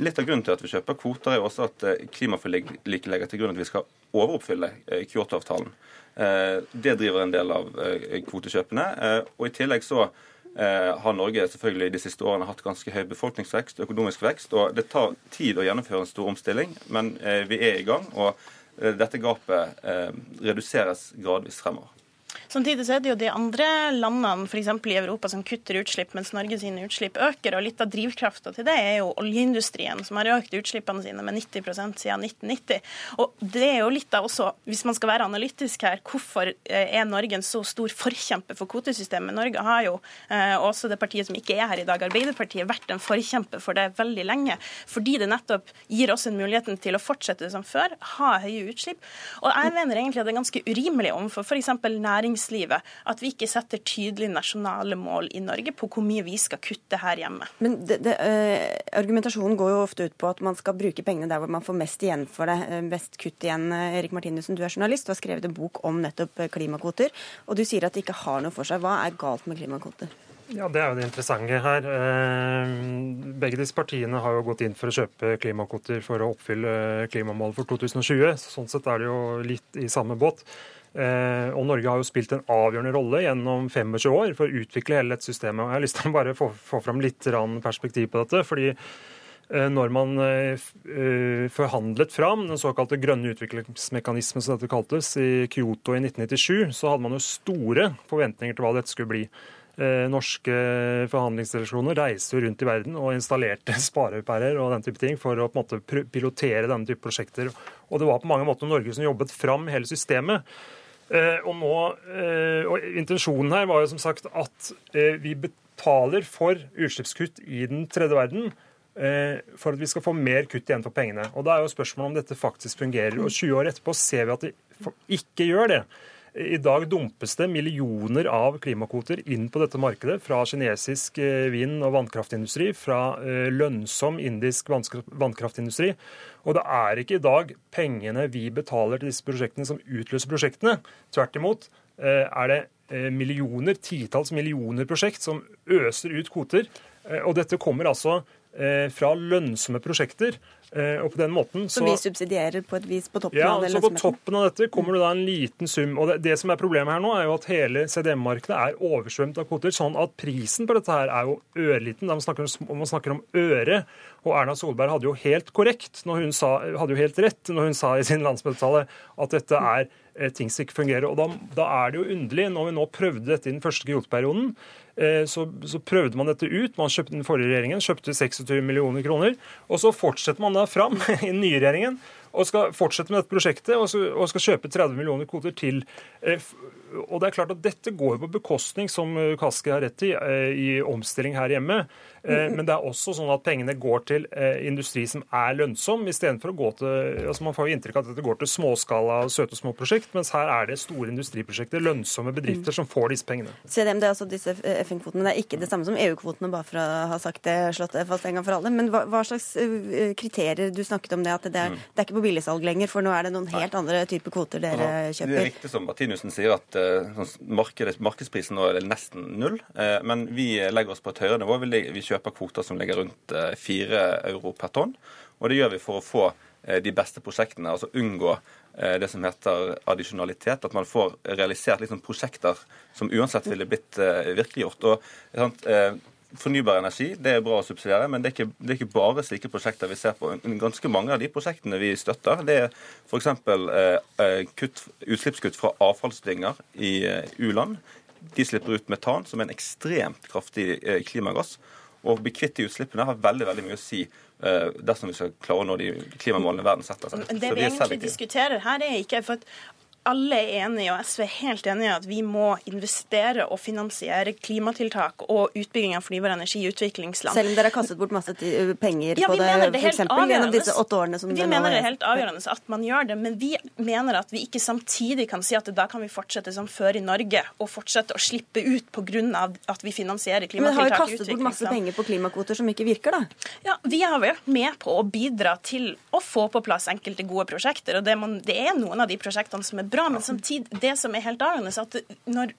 S10: Litt av grunnen til at vi kjøper kvoter, er også at klimaforliket legger til grunn at vi skal overoppfylle Kyoto-avtalen. Det driver en del av kvotekjøpene. Og i tillegg så Eh, har Norge selvfølgelig de siste årene hatt ganske høy befolkningsvekst, økonomisk vekst. og Det tar tid å gjennomføre en stor omstilling, men eh, vi er i gang. og eh, dette gapet reduseres gradvis fremover.
S12: Samtidig så er det jo de andre landene f.eks. i Europa som kutter utslipp, mens Norge sine utslipp øker. og Litt av drivkrafta til det er jo oljeindustrien, som har økt utslippene sine med 90% siden 1990. Og det er jo litt av også, hvis man skal være analytisk her, hvorfor eh, er Norge en så stor forkjemper for kvotesystemet? Norge har jo, eh, også det partiet som ikke er her i dag, Arbeiderpartiet, vært en forkjemper for det veldig lenge. Fordi det nettopp gir oss en muligheten til å fortsette som før, ha høye utslipp. Og jeg mener egentlig at det er ganske urimelig overfor f.eks. nærings næringslivet at vi ikke setter tydelige nasjonale mål i Norge på hvor mye vi skal kutte her hjemme.
S1: Men det, det, uh, Argumentasjonen går jo ofte ut på at man skal bruke pengene der hvor man får mest igjen for det. Uh, best kutt igjen. Uh, Erik Martinussen, du er journalist og har skrevet en bok om nettopp klimakvoter. Og du sier at det ikke har noe for seg. Hva er galt med klimakvoter?
S13: Ja, Det er jo det interessante her. Begge disse partiene har jo gått inn for å kjøpe klimakvoter for å oppfylle klimamålet for 2020. Sånn sett er det jo litt i samme båt. Eh, og Norge har jo spilt en avgjørende rolle gjennom 25 år for å utvikle hele dette systemet. Og jeg har lyst til å bare få, få fram litt perspektiv på dette. fordi eh, når man eh, forhandlet fram den såkalte grønne utviklingsmekanismen, som dette kaltes, i Kyoto i 1997, så hadde man jo store forventninger til hva dette skulle bli. Norske forhandlingsdelegasjoner reiste rundt i verden og installerte sparepærer og den type ting for å på en måte pilotere denne type prosjekter. Og det var på mange måter Norge som jobbet fram hele systemet. Eh, og, nå, eh, og Intensjonen her var jo som sagt at eh, vi betaler for utslippskutt i den tredje verden for at vi skal få mer kutt igjen for pengene. Og Da er jo spørsmålet om dette faktisk fungerer. Og 20 år etterpå ser vi at det ikke gjør det. I dag dumpes det millioner av klimakvoter inn på dette markedet fra kinesisk eh, vind- og vannkraftindustri, fra eh, lønnsom indisk vannkraftindustri. Og det er ikke i dag pengene vi betaler til disse prosjektene som utløser prosjektene. Tvert imot eh, er det millioner, titalls millioner prosjekt som øser ut kvoter. Og dette kommer altså fra lønnsomme prosjekter Eh, og på den måten
S1: så, Som vi subsidierer på et vis på toppen
S13: ja,
S1: av det?
S13: Ja, så på toppen av dette kommer det da en liten sum. Og det, det som er problemet her nå, er jo at hele CDM-markedet er oversvømt av kvoter. Sånn at prisen på dette her er jo ørliten. Man snakker, man snakker om øre. Og Erna Solberg hadde jo helt korrekt, når hun sa, hadde jo helt rett når hun sa i sin landsmøtetale at dette er eh, ting som ikke fungerer. Og da, da, er det jo underlig, når vi nå prøvde dette i den første Eh, så, så, prøvde man dette ut. Man kjøpte Den forrige regjeringen kjøpte 26 millioner kroner. Og så fortsetter man da fram i den nye regjeringen og skal fortsette med dette prosjektet og skal, og skal kjøpe 30 millioner kvoter til. Eh, og det er klart at Dette går på bekostning, som Kaski har rett i, eh, i omstilling her hjemme. Eh, men det er også sånn at pengene går til industri som er lønnsom, istedenfor å gå til altså Man får jo inntrykk av at dette går til småskala søte små prosjekt, mens her er det store industriprosjekter, lønnsomme bedrifter, som får disse pengene.
S1: CDM, det er altså disse FN-kvotene. Det er ikke det samme som EU-kvotene, bare for å ha sagt det, slått det fast en gang for alle. Men hva, hva slags kriterier du snakket om det? At det er, det er ikke på billigsalg lenger, for nå er det noen helt andre typer kvoter dere kjøper.
S10: Det er riktig som Martinussen sier, at uh, markedsprisen nå er nesten null. Men vi legger oss på et høyere nivå. Vi, vi kjøper kvoter som ligger rundt fire uh, euro per tonn. Og det gjør vi for å få de beste prosjektene, altså unngå det som heter addisjonalitet. At man får realisert liksom, prosjekter som uansett ville blitt virkeliggjort. Og, Fornybar energi det er bra å subsidiere, men det er, ikke, det er, ikke, bare slike prosjekter vi ser på. Ganske mange av de prosjektene vi støtter, det er f.eks. Eh, eh utslippskutt fra avfallsdynger i eh, u-land. De slipper ut metan, som er en ekstremt kraftig eh, klimagass. Å bli kvitt de utslippene har veldig veldig mye å si uh, dersom vi skal klare å nå de klimamålene verden setter seg.
S12: Det vi egentlig diskuterer her, er ikke for at alle er enige, og SV er helt enig i at vi må investere og finansiere klimatiltak og utbygging av fornybar energi i utviklingsland.
S1: Selv om dere har kastet bort masse penger ja, på det, det f.eks. gjennom disse åtte årene som
S12: Vi mener det er helt avgjørende at man gjør det, men vi mener at vi ikke samtidig kan si at da kan vi fortsette som før i Norge, og fortsette å slippe ut pga. at vi finansierer klimatiltak i utviklingsland. Men
S1: dere har jo kastet bort masse penger på klimakvoter som ikke virker, da?
S12: Ja, vi har vært med på å bidra til å få på plass enkelte gode prosjekter, og det, man, det er noen av de prosjektene som er bra, men samtidig, det som er helt avgjørende, er at når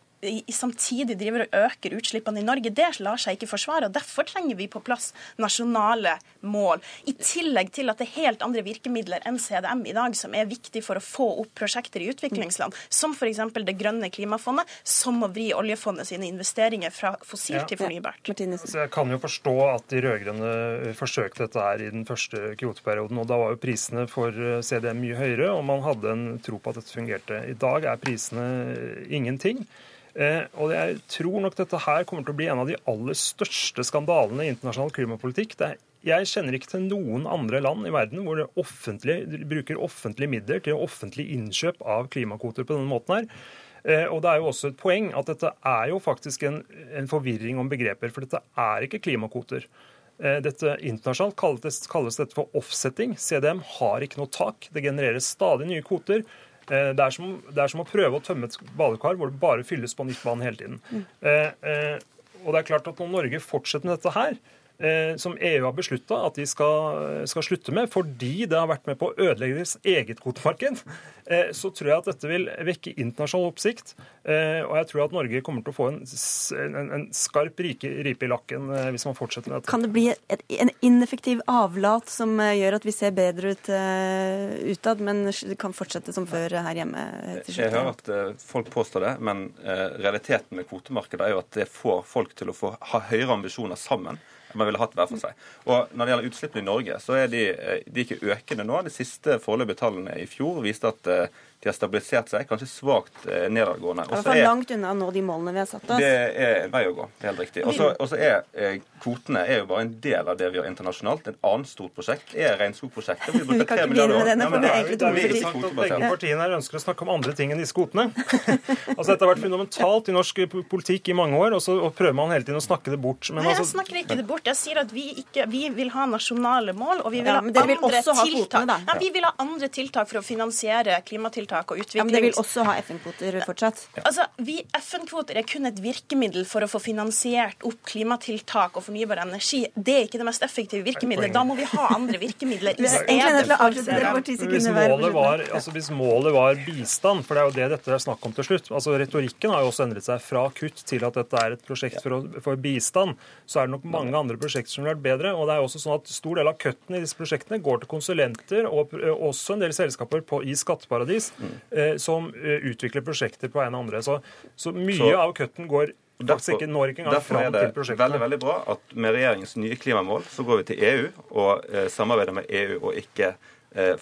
S12: samtidig driver og øker utslippene i Norge. Det lar seg ikke forsvare. og Derfor trenger vi på plass nasjonale mål. I tillegg til at det er helt andre virkemidler enn CDM i dag som er viktig for å få opp prosjekter i utviklingsland, som f.eks. det grønne klimafondet, som å vri oljefondet sine investeringer fra fossilt ja. til fornybart.
S13: Altså, jeg kan jo forstå at de rød-grønne forsøkte dette her i den første kvoteperioden, og da var jo prisene for eh, CDM mye høyere, og man hadde en tro på at dette fungerte. I dag er prisene ingenting. Eh, og jeg tror nok dette her kommer til å bli en av de aller største skandalene i internasjonal klimapolitikk. Er, jeg kjenner ikke til noen andre land i verden hvor det offentlige bruker offentlige midler til offentlig innkjøp av klimakvoter på denne måten her. Eh, og det er jo også et poeng at dette er jo faktisk en, en forvirring om begreper, for dette er ikke klimakvoter. Eh, dette Internasjonalt kalles, kalles dette for offsetting. CDM har ikke noe tak. Det genereres stadig nye kvoter. Eh, det er, som, det er, som, å prøve å tømme et badekar hvor det bare fylles på nytt vann hele tiden. Mm. Eh, eh, og det er klart at Når Norge fortsetter med dette her, som EU har beslutta at de skal, skal, slutte med, fordi det har vært med på å ødelegge deres eget kvotemarked, eh, så tror jeg at dette vil vekke internasjonal oppsikt. Eh, og jeg tror at Norge kommer til å få en, en, en skarp ripe i lakken hvis man fortsetter med dette.
S1: Kan det bli et, en ineffektiv avlat som gjør at vi ser bedre ut utad, men kan fortsette som før her hjemme?
S10: Jeg hører at folk påstår det, men realiteten med kvotemarkedet er jo at det får folk til å få ha høyere ambisjoner sammen man ville hatt hver for seg. Og Når det gjelder utslippene i Norge, så er de, eh, de er ikke økende nå. De siste foreløpige tallene i fjor viste at eh, de har stabilisert seg, kanskje svakt eh, nedadgående.
S1: Det er langt unna å nå de målene vi har satt oss.
S10: Det er en vei å gå. det er helt riktig. Og så er eh, kvotene er jo bare en del av det vi har internasjonalt. Et annet stort prosjekt er regnskogprosjektet.
S1: Vi, vi kan ikke begynne med det. Nå det er egentlig
S13: to minutter. Begge partiene her ønsker å snakke om andre ting enn disse kvotene. altså Dette har vært fundamentalt i norsk politikk i mange år, og så prøver man hele tiden å snakke det bort.
S12: Men Nei,
S13: jeg
S12: altså... snakker ikke det bort. Jeg sier at vi, ikke, vi vil ha nasjonale mål, og vi vil ja, ha andre vil tiltak. Kvotene, ja, vi vil ha andre tiltak for å finansiere klimatiltak og utvikling.
S1: Ja, men det vil også ha FN-kvoter fortsatt?
S12: Altså, FN-kvoter er kun et virkemiddel for å få finansiert opp klimatiltak og fornybar energi. Det er ikke det mest effektive virkemidlet. Da må vi ha andre virkemidler i
S13: stedet. Hvis målet, var, altså, hvis målet var bistand, for det er jo det dette er snakk om til slutt altså Retorikken har jo også endret seg fra kutt til at dette er et prosjekt for, for bistand. Så er det nok mange andre prosjekter som ville vært bedre. og det er jo også sånn at Stor del av kuttene i disse prosjektene går til konsulenter og også en del selskaper på, i skatteparadis. Eh, som eh, utvikler prosjekter på en og andre. Så, så mye så, av kutten går faktisk ikke, når ikke engang fram til prosjektene.
S10: Veldig, veldig bra at med regjeringens nye klimamål så går vi til EU og eh, samarbeider med EU og ikke er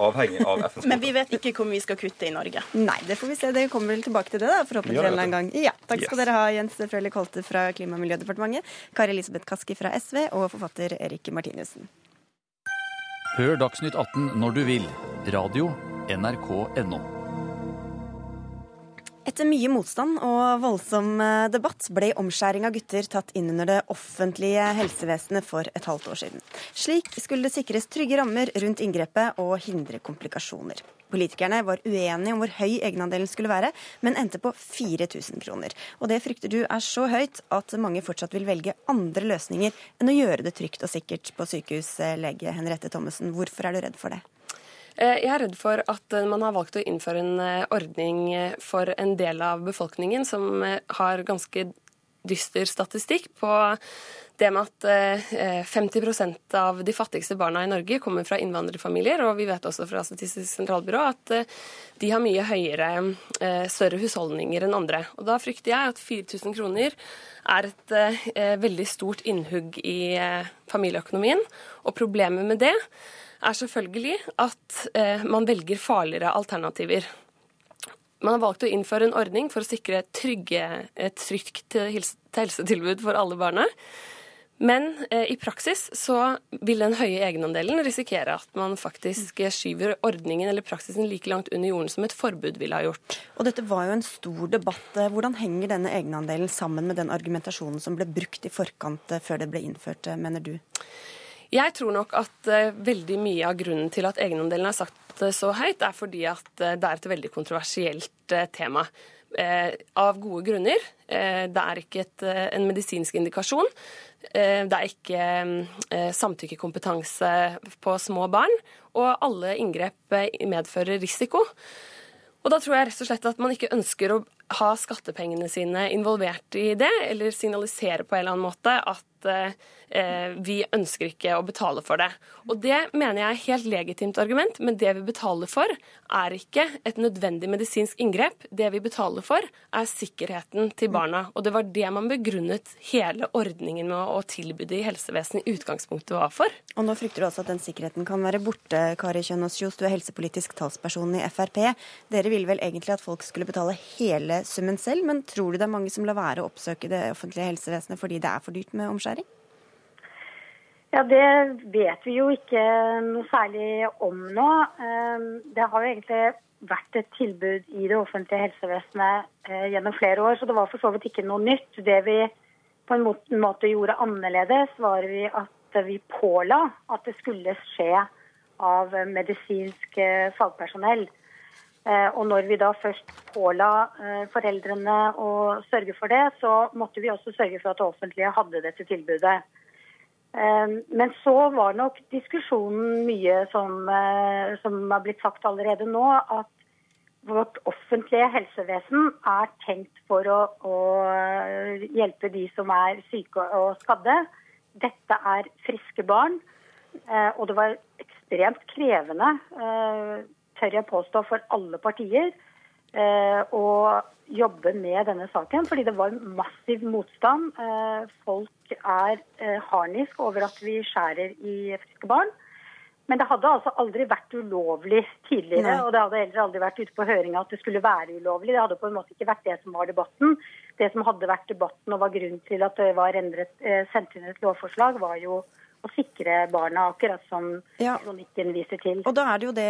S10: avhengig av FNs
S12: Men vi vet ikke hvor vi skal kutte i Norge.
S1: Nei, det får vi se. Det kommer vel tilbake til det, da, forhåpentligvis en eller annen gang. Ja, Takk skal yes. dere ha, Jens Frølich Holte fra Klima- og miljødepartementet, Kari Elisabeth Kaski fra SV og forfatter Erik Martinussen.
S7: Hør Dagsnytt 18 når du vil. Radio NRK.no.
S1: Etter mye motstand og voldsom eh, debatt ble omskjæring av gutter tatt inn under det offentlige helsevesenet for et halvt år siden. Slik skulle det sikres trygge rammer rundt inngrepet og hindre komplikasjoner. Politikerne var uenige om hvor høy egenandelen skulle være, men endte på 4000 kroner. Og det frykter du er så høyt at mange fortsatt vil velge andre løsninger enn å gjøre det trygt og sikkert på sykehus, lege Henriette Thommessen. Hvorfor er du redd for det?
S14: Jeg er redd for at man har valgt å innføre en ordning for en del av befolkningen som har ganske dyster statistikk på det med at 50 eh, av de fattigste barna i Norge kommer fra innvandrerfamilier. Og vi vet også fra Statistisk sentralbyrå at eh, de har mye høyere, eh, større husholdninger enn andre. Og da frykter jeg at 4000 kroner er et veldig stort innhugg i familieøkonomien. Og problemet med det er selvfølgelig at man velger farligere alternativer. Man har valgt å innføre en ordning for å sikre trygge, et trygt helsetilbud for alle barna. Men eh, i praksis så vil den høye egenandelen risikere at man faktisk skyver ordningen eller praksisen like langt under jorden som et forbud ville ha gjort.
S1: Og dette var jo en stor debatt. Hvordan henger denne egenandelen sammen med den argumentasjonen som ble brukt i forkant eh, før det ble innført, eh, mener du?
S14: Jeg tror nok at uh, veldig mye av grunnen til at egenandelen er satt uh, så høyt, er fordi at uh, det er et veldig kontroversielt tema. av gode grunner. det er ikke et, en medisinsk indikasjon. Eh, det er ikke eh, samtykkekompetanse på små barn, og alle inngrep eh, medfører risiko. Og da tror jeg rett og slett at man ikke ønsker å ha skattepengene sine involvert i det, eller signalisere på en eller annen måte at eh, vi ønsker ikke å betale for det. Og det mener jeg er helt legitimt argument, men det vi betaler for, er ikke et nødvendig medisinsk inngrep. Det vi betaler for, er sikkerheten til barna. Og det var det man begrunnet hele ordningen med å tilby det i helsevesenet i utgangspunktet var for.
S1: Og nå frykter du altså at den sikkerheten kan være borte, Kari Kjønaas Kjos. Du er helsepolitisk talsperson i Frp. Dere ville vel egentlig at folk skulle betale hele summen selv, men tror du det er mange som lar være å oppsøke det offentlige helsevesenet fordi det er for dyrt med omskjæring? Omskjæring?
S15: Ja, Det vet vi jo ikke noe særlig om nå. Ehm, det har jo egentlig vært et tilbud i det offentlige helsevesenet eh, gjennom flere år, så det var for så vidt ikke noe nytt. Det vi på en måte gjorde annerledes, var at vi påla at det skulle skje av medisinsk eh, fagpersonell. Eh, og når vi da først påla eh, foreldrene å sørge for det, så måtte vi også sørge for at det offentlige hadde dette tilbudet. Eh, men så var nok diskusjonen mye som, som har blitt sagt allerede nå, at vårt offentlige helsevesen er tenkt for å, å hjelpe de som er syke og skadde. Dette er friske barn, og det var ekstremt krevende tør jeg påstå, for alle partier eh, å jobbe med denne saken. Fordi det var massiv motstand. Eh, folk er eh, harnisk over at vi skjærer i friske barn. Men det hadde altså aldri vært ulovlig tidligere. Nei. Og det hadde heller aldri vært ute på høringa at det skulle være ulovlig. Det hadde på en måte ikke vært det som var debatten. Det som hadde vært debatten og var grunnen til at det var endret, sendt inn et lovforslag, var jo å sikre barna, akkurat som ja. kronikken viser til.
S1: Og da er det jo det,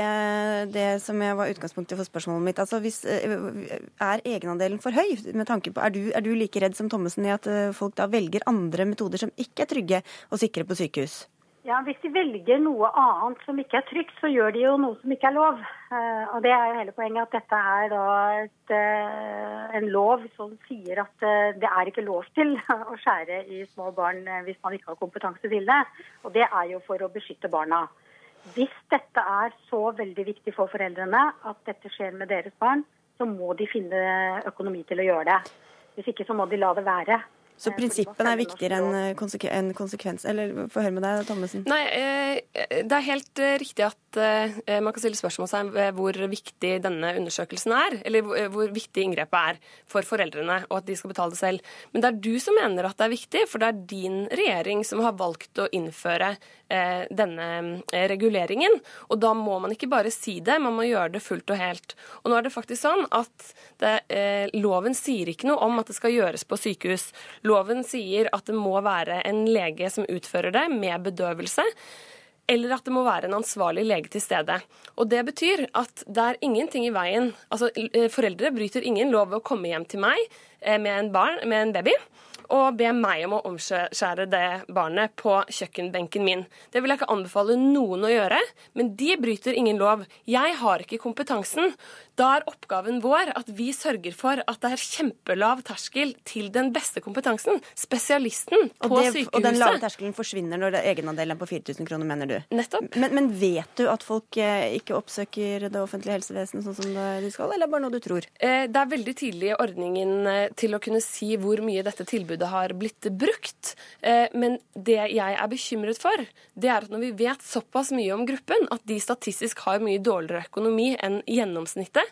S1: det som var utgangspunktet for spørsmålet mitt. Altså, hvis, eh, er egenandelen for høy? med tanke på, er du, er du like redd som Thommessen i at eh, folk da velger andre metoder som ikke er trygge og sikre på sykehus?
S15: Ja, Hvis de velger noe annet som ikke er trygt, så gjør de jo noe som ikke er lov. Uh, og Det er jo hele poenget at dette er da et, uh, en lov som sier at uh, det er ikke lov til å skjære i små barn hvis man ikke har kompetanse til det. Og det er jo for å beskytte barna. Hvis dette er så veldig viktig for foreldrene at dette skjer med deres barn, så må de finne økonomi til å gjøre det. Hvis ikke så må de la det være.
S1: Så prinsippene er viktigere enn konsekvens, en konsekvens? Eller få høre med deg, Thommessen.
S14: Nei, eh, det er helt eh, riktig at man kan stille spørsmål ved hvor viktig denne undersøkelsen er. Eller hvor viktig inngrepet er for foreldrene, og at de skal betale det selv. Men det er du som mener at det er viktig, for det er din regjering som har valgt å innføre denne reguleringen. Og da må man ikke bare si det, man må gjøre det fullt og helt. Og nå er det faktisk sånn at det, loven sier ikke noe om at det skal gjøres på sykehus. Loven sier at det må være en lege som utfører det, med bedøvelse eller at det må være en ansvarlig lege til stede. Og Det betyr at det er ingenting i veien Altså, eh, Foreldre bryter ingen lov ved å komme hjem til meg eh, med en, barn, med en baby og be meg om å omskjære det barnet på kjøkkenbenken min. Det vil jeg ikke anbefale noen å gjøre, men de bryter ingen lov. Jeg har ikke kompetansen. Da er oppgaven vår at vi sørger for at det er kjempelav terskel til den beste kompetansen. Spesialisten på
S1: og det,
S14: sykehuset.
S1: Og den lave terskelen forsvinner når egenandelen er på 4000 kroner, mener du?
S14: Nettopp.
S1: Men, men vet du at folk eh, ikke oppsøker det offentlige helsevesenet sånn som de skal, eller er det bare noe du tror?
S14: Eh, Det er veldig tidlig i ordningen eh, til å kunne si hvor mye dette tilbudet har blitt brukt. Eh, Men det jeg er bekymret for, det er at når vi vet såpass mye om gruppen, at de statistisk har mye dårligere økonomi enn gjennomsnittet,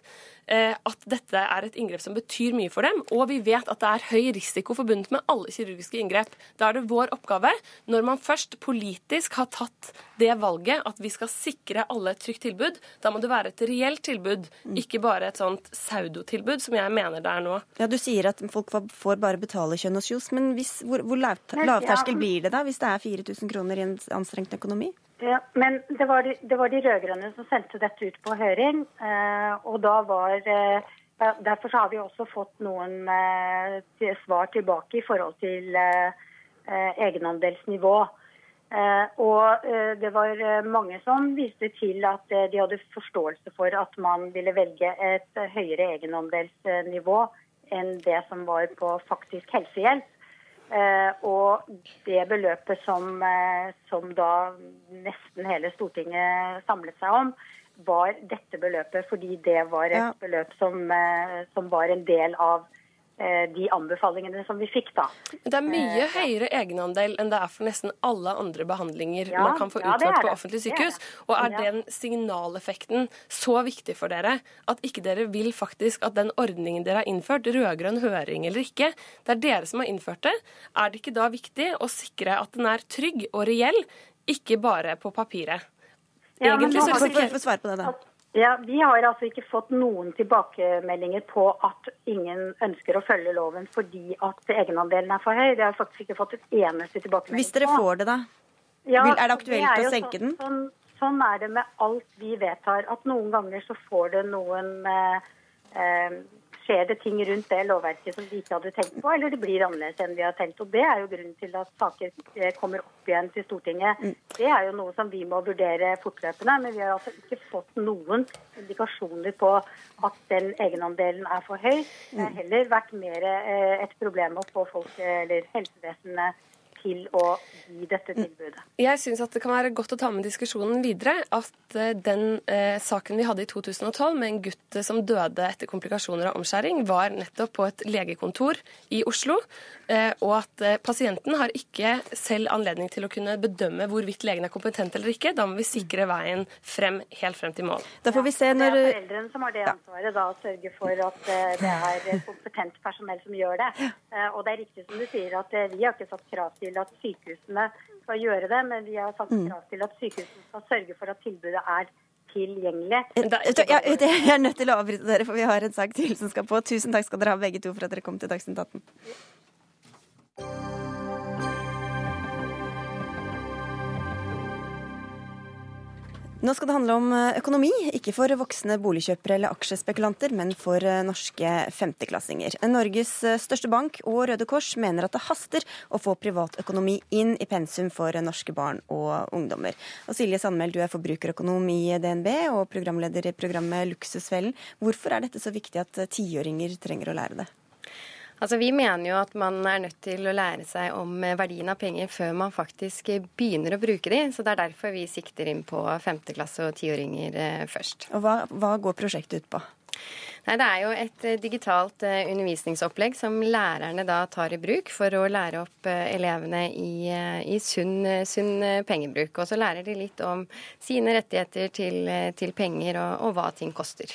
S14: at dette er et inngrep som betyr mye for dem, og vi vet at det er høy risiko forbundet med alle kirurgiske inngrep. Da er det vår oppgave, når man først politisk har tatt det valget at vi skal sikre alle et trygt tilbud, da må det være et reelt tilbud, ikke bare et sånt pseudotilbud som jeg mener det er nå.
S1: Ja, Du sier at folk får- får bare betale kjønn og kjos, men hvis, hvor, hvor lavterskel blir det da, hvis det er 4000 kroner i en anstrengt økonomi?
S15: Ja, men det var de, det var de rød-grønne som sendte dette ut på høring. Eh, og da var eh, Derfor har vi også fått noen eh, svar tilbake i forhold til egenandelsnivå. Og det var mange som viste til at de hadde forståelse for at man ville velge et høyere egenandelsnivå enn det som var på faktisk helsehjelp. Eh, og det beløpet som, eh, som da nesten hele Stortinget samlet seg om, var dette beløpet fordi det var et
S1: Ja.
S15: beløp som, eh, som var en del av de anbefalingene som vi fikk da.
S14: Men det er mye høyere egenandel enn det er for nesten alle andre behandlinger
S15: Ja,
S14: man kan få utført
S15: ja,
S14: på
S15: offentlig
S14: sykehus.
S15: Det er det.
S14: Og er
S15: Ja.
S14: den signaleffekten så viktig for dere at ikke dere vil faktisk at den ordningen dere har innført, rød-grønn høring eller ikke, det er dere som har innført det, er det ikke da viktig å sikre at den er trygg og reell, ikke bare på papiret?
S15: Ja,
S14: Egentlig
S15: men,
S14: så
S15: så, så,
S14: så,
S15: så,
S1: så, så, på det, da.
S15: Ja, Vi har altså ikke fått noen tilbakemeldinger på at ingen ønsker å følge loven fordi at egenandelen er for høy. Det har jeg faktisk ikke fått et eneste tilbakemelding
S1: Hvis dere får det, da?
S15: Ja,
S1: Vil, er det
S15: aktuelt
S1: aktuelt
S15: er
S1: å senke
S15: sånn,
S1: den?
S15: Sånn, sånn er det med alt vi vedtar. At noen ganger så får det noen eh, eh, Skjer det ting rundt det lovverket som vi ikke hadde tenkt på, eller det blir annerledes enn vi har tenkt. Og Det er jo grunnen til at saker eh, kommer opp igjen til Stortinget.
S1: Mm.
S15: Det er jo noe som vi må vurdere fortløpende. Men vi har altså ikke fått noen indikasjoner på at den egenandelen er for høy. Det har heller vært mer eh, et problem å få folk, eh, eller helsevesenet, til å gi dette tilbudet.
S14: Jeg syns at det kan være godt å ta med diskusjonen videre at eh, den eh, saken vi hadde i 2012 med en gutt eh, som døde etter komplikasjoner av omskjæring, var nettopp på et legekontor i Oslo. Eh, og at eh, pasienten har ikke selv anledning til å kunne bedømme hvorvidt legen er kompetent eller ikke. Da må vi sikre veien frem, helt frem til mål.
S1: Da får vi se
S15: Det er foreldrene som har det ansvaret, da, å sørge for at eh, det er kompetent personell som gjør det. Eh, Og det er riktig som du sier at eh, vi har ikke satt krav til at sykehusene skal gjøre det, men vi har satt
S1: Mm.
S15: krav til at sykehusene skal sørge for at tilbudet er tilgjengelig.
S1: Jeg, jeg, jeg er nødt til å avbryte dere, for vi har en sak til som skal på. Tusen takk skal dere ha begge to for at dere kom til Dagsnytt 18. Nå skal det handle om eh, økonomi, ikke for voksne boligkjøpere eller aksjespekulanter, men for eh, norske femteklassinger. Norges eh, største bank og Røde Kors mener at det haster å få privatøkonomi inn i pensum for norske barn og ungdommer. Og Silje Sandmæl, du er forbrukerøkonom i DNB og programleder i programmet Luksusfellen. Hvorfor er dette så viktig at tiåringer trenger å lære det?
S16: Altså, Vi mener jo at man er nødt til å lære seg om eh, verdien av penger før man faktisk eh, begynner å bruke de. Så det er derfor vi sikter inn på femteklasse og tiåringer eh, først.
S1: Og hva, hva går prosjektet ut på?
S16: Nei, Det er jo et digitalt undervisningsopplegg som lærerne da tar i bruk for å lære opp elevene i, i sunn, sunn pengebruk. Og så lærer de litt om sine rettigheter til, til penger og, og hva ting koster.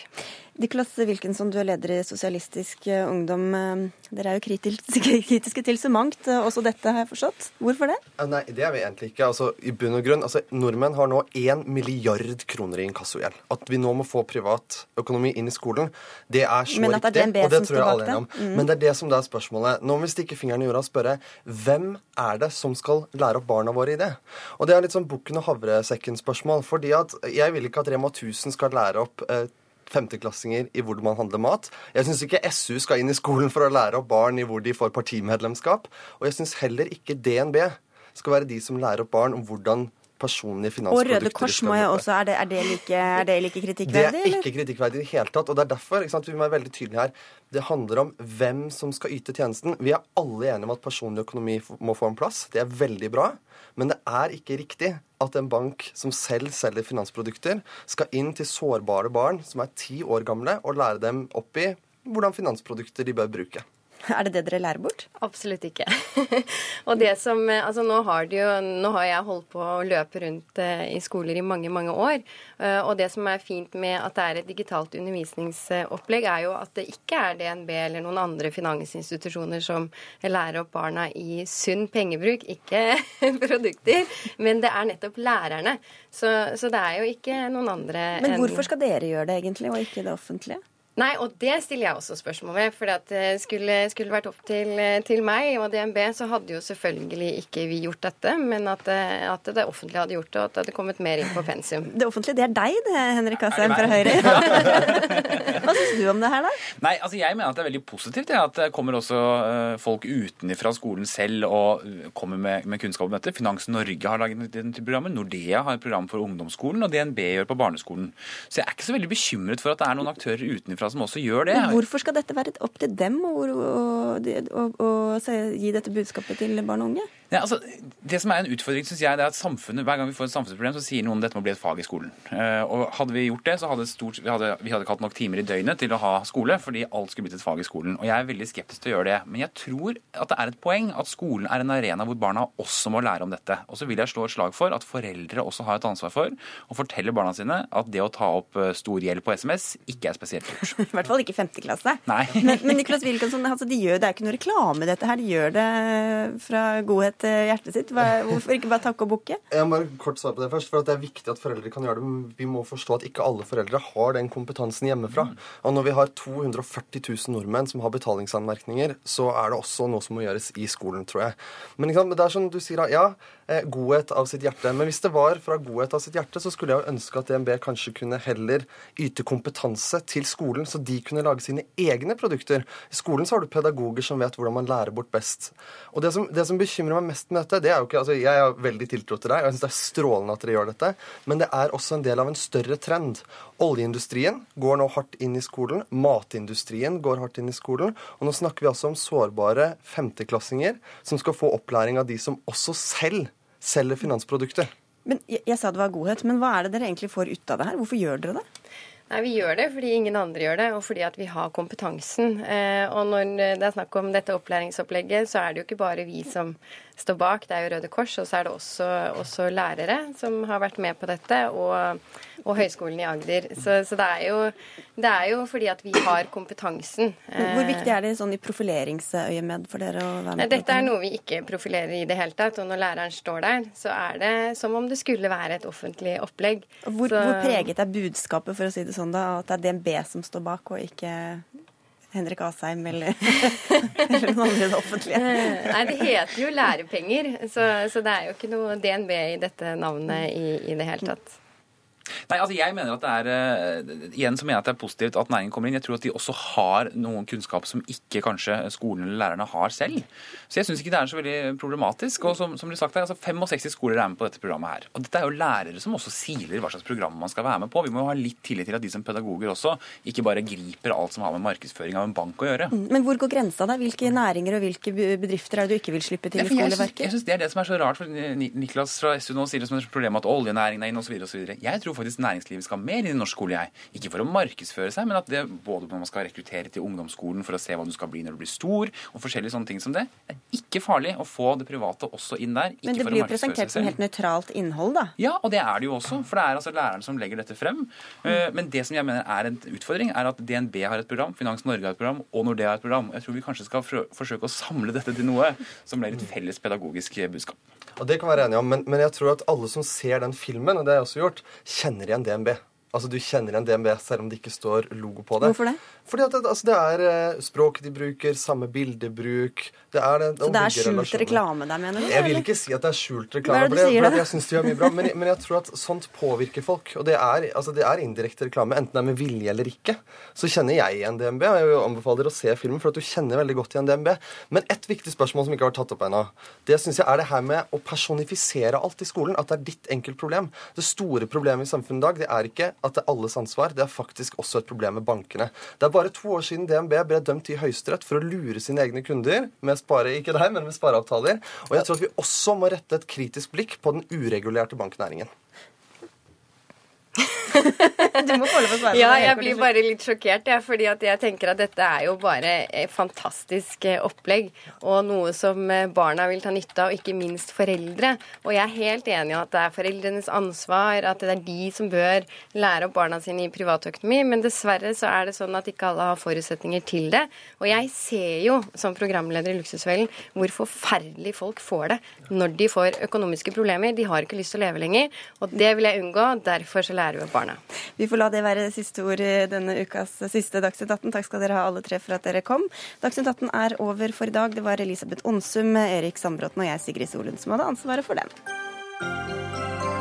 S1: Niklas Wilkinson, du er leder i Sosialistisk eh, Ungdom. Eh, Dere er jo kritiske, til så mangt, eh, også dette har jeg forstått. Hvorfor det?
S17: Nei, det er vi egentlig ikke. Altså, i bunn og grunn, altså, Nordmenn har nå 1 milliard kroner i inkassogjeld. At vi nå må få privat økonomi inn i skolen, det er så
S1: Men er
S17: riktig.
S1: DNB
S17: og det tror jeg alle er enige om.
S1: Mm.
S17: Men det er det som er spørsmålet. Nå må vi stikke fingeren i jorda og spørre hvem er det som skal lære opp barna våre i det? Og det er litt sånn bukken og havresekken-spørsmål. fordi at jeg vil ikke at Rema 1000 skal lære opp eh, femteklassinger i hvordan man handler mat. Jeg syns ikke SU skal inn i skolen for å lære opp barn i hvor de får partimedlemskap. Og jeg syns heller ikke DNB skal være de som lærer opp barn om hvordan personlige finansprodukter. Og.
S1: Røde Kors må jeg også, er det, er det, like, er det like
S17: Det er ikke kritikkverdig i det hele tatt. og Det er derfor sant, vi må være veldig tydelige her. Det handler om hvem som skal yte tjenesten. Vi er alle enige om at personlig økonomi må få en plass. Det er veldig bra. Men det er ikke riktig at en bank som selv selger finansprodukter, skal inn til sårbare barn som er ti år gamle, og lære dem opp i hvordan finansprodukter de bør bruke.
S1: Er det det dere lærer bort?
S16: Absolutt ikke. og det som, eh, altså nå har, jo, nå har jeg holdt på å løpe rundt eh, i skoler i mange, mange år. Eh, og det som er fint med at det er et digitalt undervisningsopplegg, er jo at det ikke er DNB eller noen andre finansinstitusjoner som lærer opp barna i sunn pengebruk, ikke produkter, men det er nettopp lærerne. Så, så det er jo ikke noen andre
S1: Men hvorfor skal dere gjøre det egentlig, og ikke det offentlige?
S16: Nei, og det stiller jeg også spørsmål ved. For det skulle, skulle vært opp til, til meg og DNB, så hadde jo selvfølgelig ikke vi gjort dette. Men at, det- at det offentlige hadde gjort det, og at det hadde kommet mer inn på pensum.
S1: Det offentlige, det er deg det, Henrik Asheim fra Høyre. Hva syns du om det her, da?
S18: Nei, altså Jeg mener at det er veldig positivt ja, at det kommer også eh, folk utenfra skolen selv og eh, kommer med, med kunnskap om dette. Finans Norge har laget den type programmet, Nordea har et program for ungdomsskolen, og DNB gjør på barneskolen. Så jeg er ikke så veldig bekymret for at det er noen aktører utenfra som også gjør det.
S1: Men hvorfor skal dette være opp til dem å, å, å, å, gi dette budskapet til barn og unge?
S18: Ja, altså, det som er en utfordring, synes jeg, det er at samfunnet, hver gang vi får et samfunnsproblem, så sier noen at dette må bli et fag i skolen. Eh, og hadde vi gjort det, så hadde stort, vi hadde vi hadde ikke hatt nok timer i døgnet til å ha skole, fordi alt skulle blitt et fag i skolen. Og jeg er veldig skeptisk til å gjøre det. Men jeg tror at det er et poeng at skolen er en arena hvor barna også må lære om dette. Og så vil jeg slå et slag for at foreldre også har et ansvar for å fortelle barna sine at det å ta opp eh, stor gjeld på SMS ikke er spesielt lurt.
S1: I hvert fall ikke femte klasse.
S18: Nei.
S1: Men, men Niklas Wilkinson, altså, de gjør, det er ikke noe reklame dette her. De gjør det fra godhet til hjertet sitt. Hvorfor ikke bare takke og bukke?
S17: Jeg må bare kort svare på det først, for at Det er viktig at foreldre kan gjøre det, men vi må forstå at ikke alle foreldre har den kompetansen hjemmefra. Og Når vi har 240 000 nordmenn som har betalingsanmerkninger, så er det også noe som må gjøres i skolen, tror jeg. Men det er sånn du sier, ja, eh, godhet av sitt hjerte. Men hvis det var fra godhet av sitt hjerte, så skulle jeg jo ønske at DNB kanskje kunne heller yte kompetanse til skolen, så de kunne lage sine egne produkter. I skolen så har du pedagoger som vet hvordan man lærer bort best. Og det som, det som bekymrer meg mest med dette, det er jo ikke altså Jeg har veldig tiltro til deg, og jeg syns det er strålende at dere gjør dette, men det er også en del av en større trend. Oljeindustrien går nå hardt inn i skolen. Matindustrien går hardt inn i skolen. Og nå snakker vi altså om sårbare femteklassinger som skal få opplæring av de som også selv selger finansprodukter.
S1: Men jeg, jeg sa det var godhet, men hva er det dere egentlig får ut av det her? Hvorfor gjør dere det?
S16: Nei, Vi gjør det fordi ingen andre gjør det, og fordi at vi har kompetansen. Eh, og når det er snakk om dette opplæringsopplegget, så er det jo ikke bare vi som står bak. Det er jo Røde Kors, og så er det også, også lærere som har vært med på dette, og, og Høgskolen i Agder. Så, så det, er jo, det er jo fordi at vi har kompetansen.
S1: Hvor viktig er det sånn i profileringsøyemed for dere å være med på
S16: Dette er noe vi ikke profilerer i det hele tatt. Og når læreren står der, så er det som om det skulle være et offentlig opplegg.
S1: Hvor,
S16: så...
S1: hvor preget er budskapet, for å si det sånn, da? At det er DNB som står bak, og ikke Henrik Asheim eller, eller noen andre i det offentlige?
S16: Nei, det heter jo lærepenger, så, så det er jo ikke noe DNB i dette navnet i, i det hele tatt.
S18: Nei, altså jeg mener at det er eh, Igjen så mener jeg at det er positivt at næringen kommer inn. Jeg tror at de også har noen kunnskap som ikke kanskje skolen eller lærerne har selv. Så jeg syns ikke det er så veldig problematisk. Og som, som blir sagt her, altså 65 skoler er med på dette programmet her. Og dette er jo lærere som også siler hva slags program man skal være med på. Vi må jo ha litt tillit til at de som pedagoger også ikke bare griper alt som har med markedsføring av en bank å gjøre.
S1: Men hvor går grensa, da? Hvilke næringer og hvilke bedrifter er det du ikke vil slippe til i
S18: skoleverket? jeg syns-
S1: skoleverket?
S18: Jeg synes Det er det som er så rart. for Niklas fra SU nå sier det som et problem at oljenæringen er inne osv. Tror faktisk næringslivet skal mer inn i norsk skole. jeg. Ikke for å markedsføre seg, men at det både når man skal rekruttere til ungdomsskolen for å se hva du skal bli når du blir stor, og forskjellige sånne ting som det. Det er ikke farlig å få det private også inn der. Ikke
S1: Men det blir jo presentert som helt nøytralt innhold, da.
S18: Ja, og det er det jo også, for det er altså læreren som legger dette frem. Eh, Men det som jeg mener er en utfordring, er at DNB har et program, Finans Norge har et program, og Nordea har et program. Jeg tror vi kanskje skal forsøke å samle dette til noe som blir et felles pedagogisk budskap.
S17: Og det kan være enige om, men, men jeg tror at alle som ser den filmen, og det har jeg også gjort, kjenner igjen DNB. Altså, Du kjenner igjen DNB selv om det ikke står logo på det.
S1: Hvorfor det?
S17: Fordi at det, altså, det er eh, språket de bruker, samme bildebruk det er det,
S1: Så det er skjult reklame der, mener du?
S17: Jeg vil ikke si at det er skjult
S1: Hva
S17: reklame.
S1: det du
S17: for
S1: sier
S17: for? Jeg synes de gjør mye bra, men, men jeg tror at sånt påvirker folk. Og det er, altså, det er indirekte reklame, enten det er med vilje eller ikke. Så kjenner jeg igjen DNB, og jeg anbefaler å se filmen, for at du kjenner veldig godt igjen DNB. Men et viktig spørsmål som ikke har vært tatt opp ennå, det synes jeg er det her med å personifisere alt i skolen. At det er ditt enkeltproblem. Det store problemet i samfunnet i dag, det er ikke at det er alles ansvar, det er faktisk også et problem med bankene. Det er bare to år siden DNB ble dømt i Høyesterett for å lure sine egne kunder med spare, ikke deg, men med spareavtaler. Og jeg tror at vi også må rette et kritisk blikk på den uregulerte banknæringen.
S1: Du må få lov å svare
S16: Ja, jeg blir bare litt sjokkert, jeg, fordi at jeg tenker at dette er jo bare et fantastisk eh, opplegg, og noe som eh, barna vil ta nytte av, og ikke minst foreldre. Og jeg er helt enig i at det er foreldrenes ansvar, at det er de som bør lære opp barna sine i privatøkonomi, men dessverre så er det sånn at ikke alle har forutsetninger til det. Og jeg ser jo som programleder i Luksusfellen hvor forferdelig folk får det når de får økonomiske problemer. De har ikke lyst til å leve lenger, og det vil jeg unngå. Derfor så lærer lære jo barna.
S1: Vi får la det være siste ord i denne ukas siste Dagsnytt 18. Takk skal dere ha alle tre for at dere kom. Dagsnytt 18 er over for i dag. Det var Elisabeth Onsum, Erik Sandbråten og jeg, Sigrid Solund, som hadde ansvaret for den.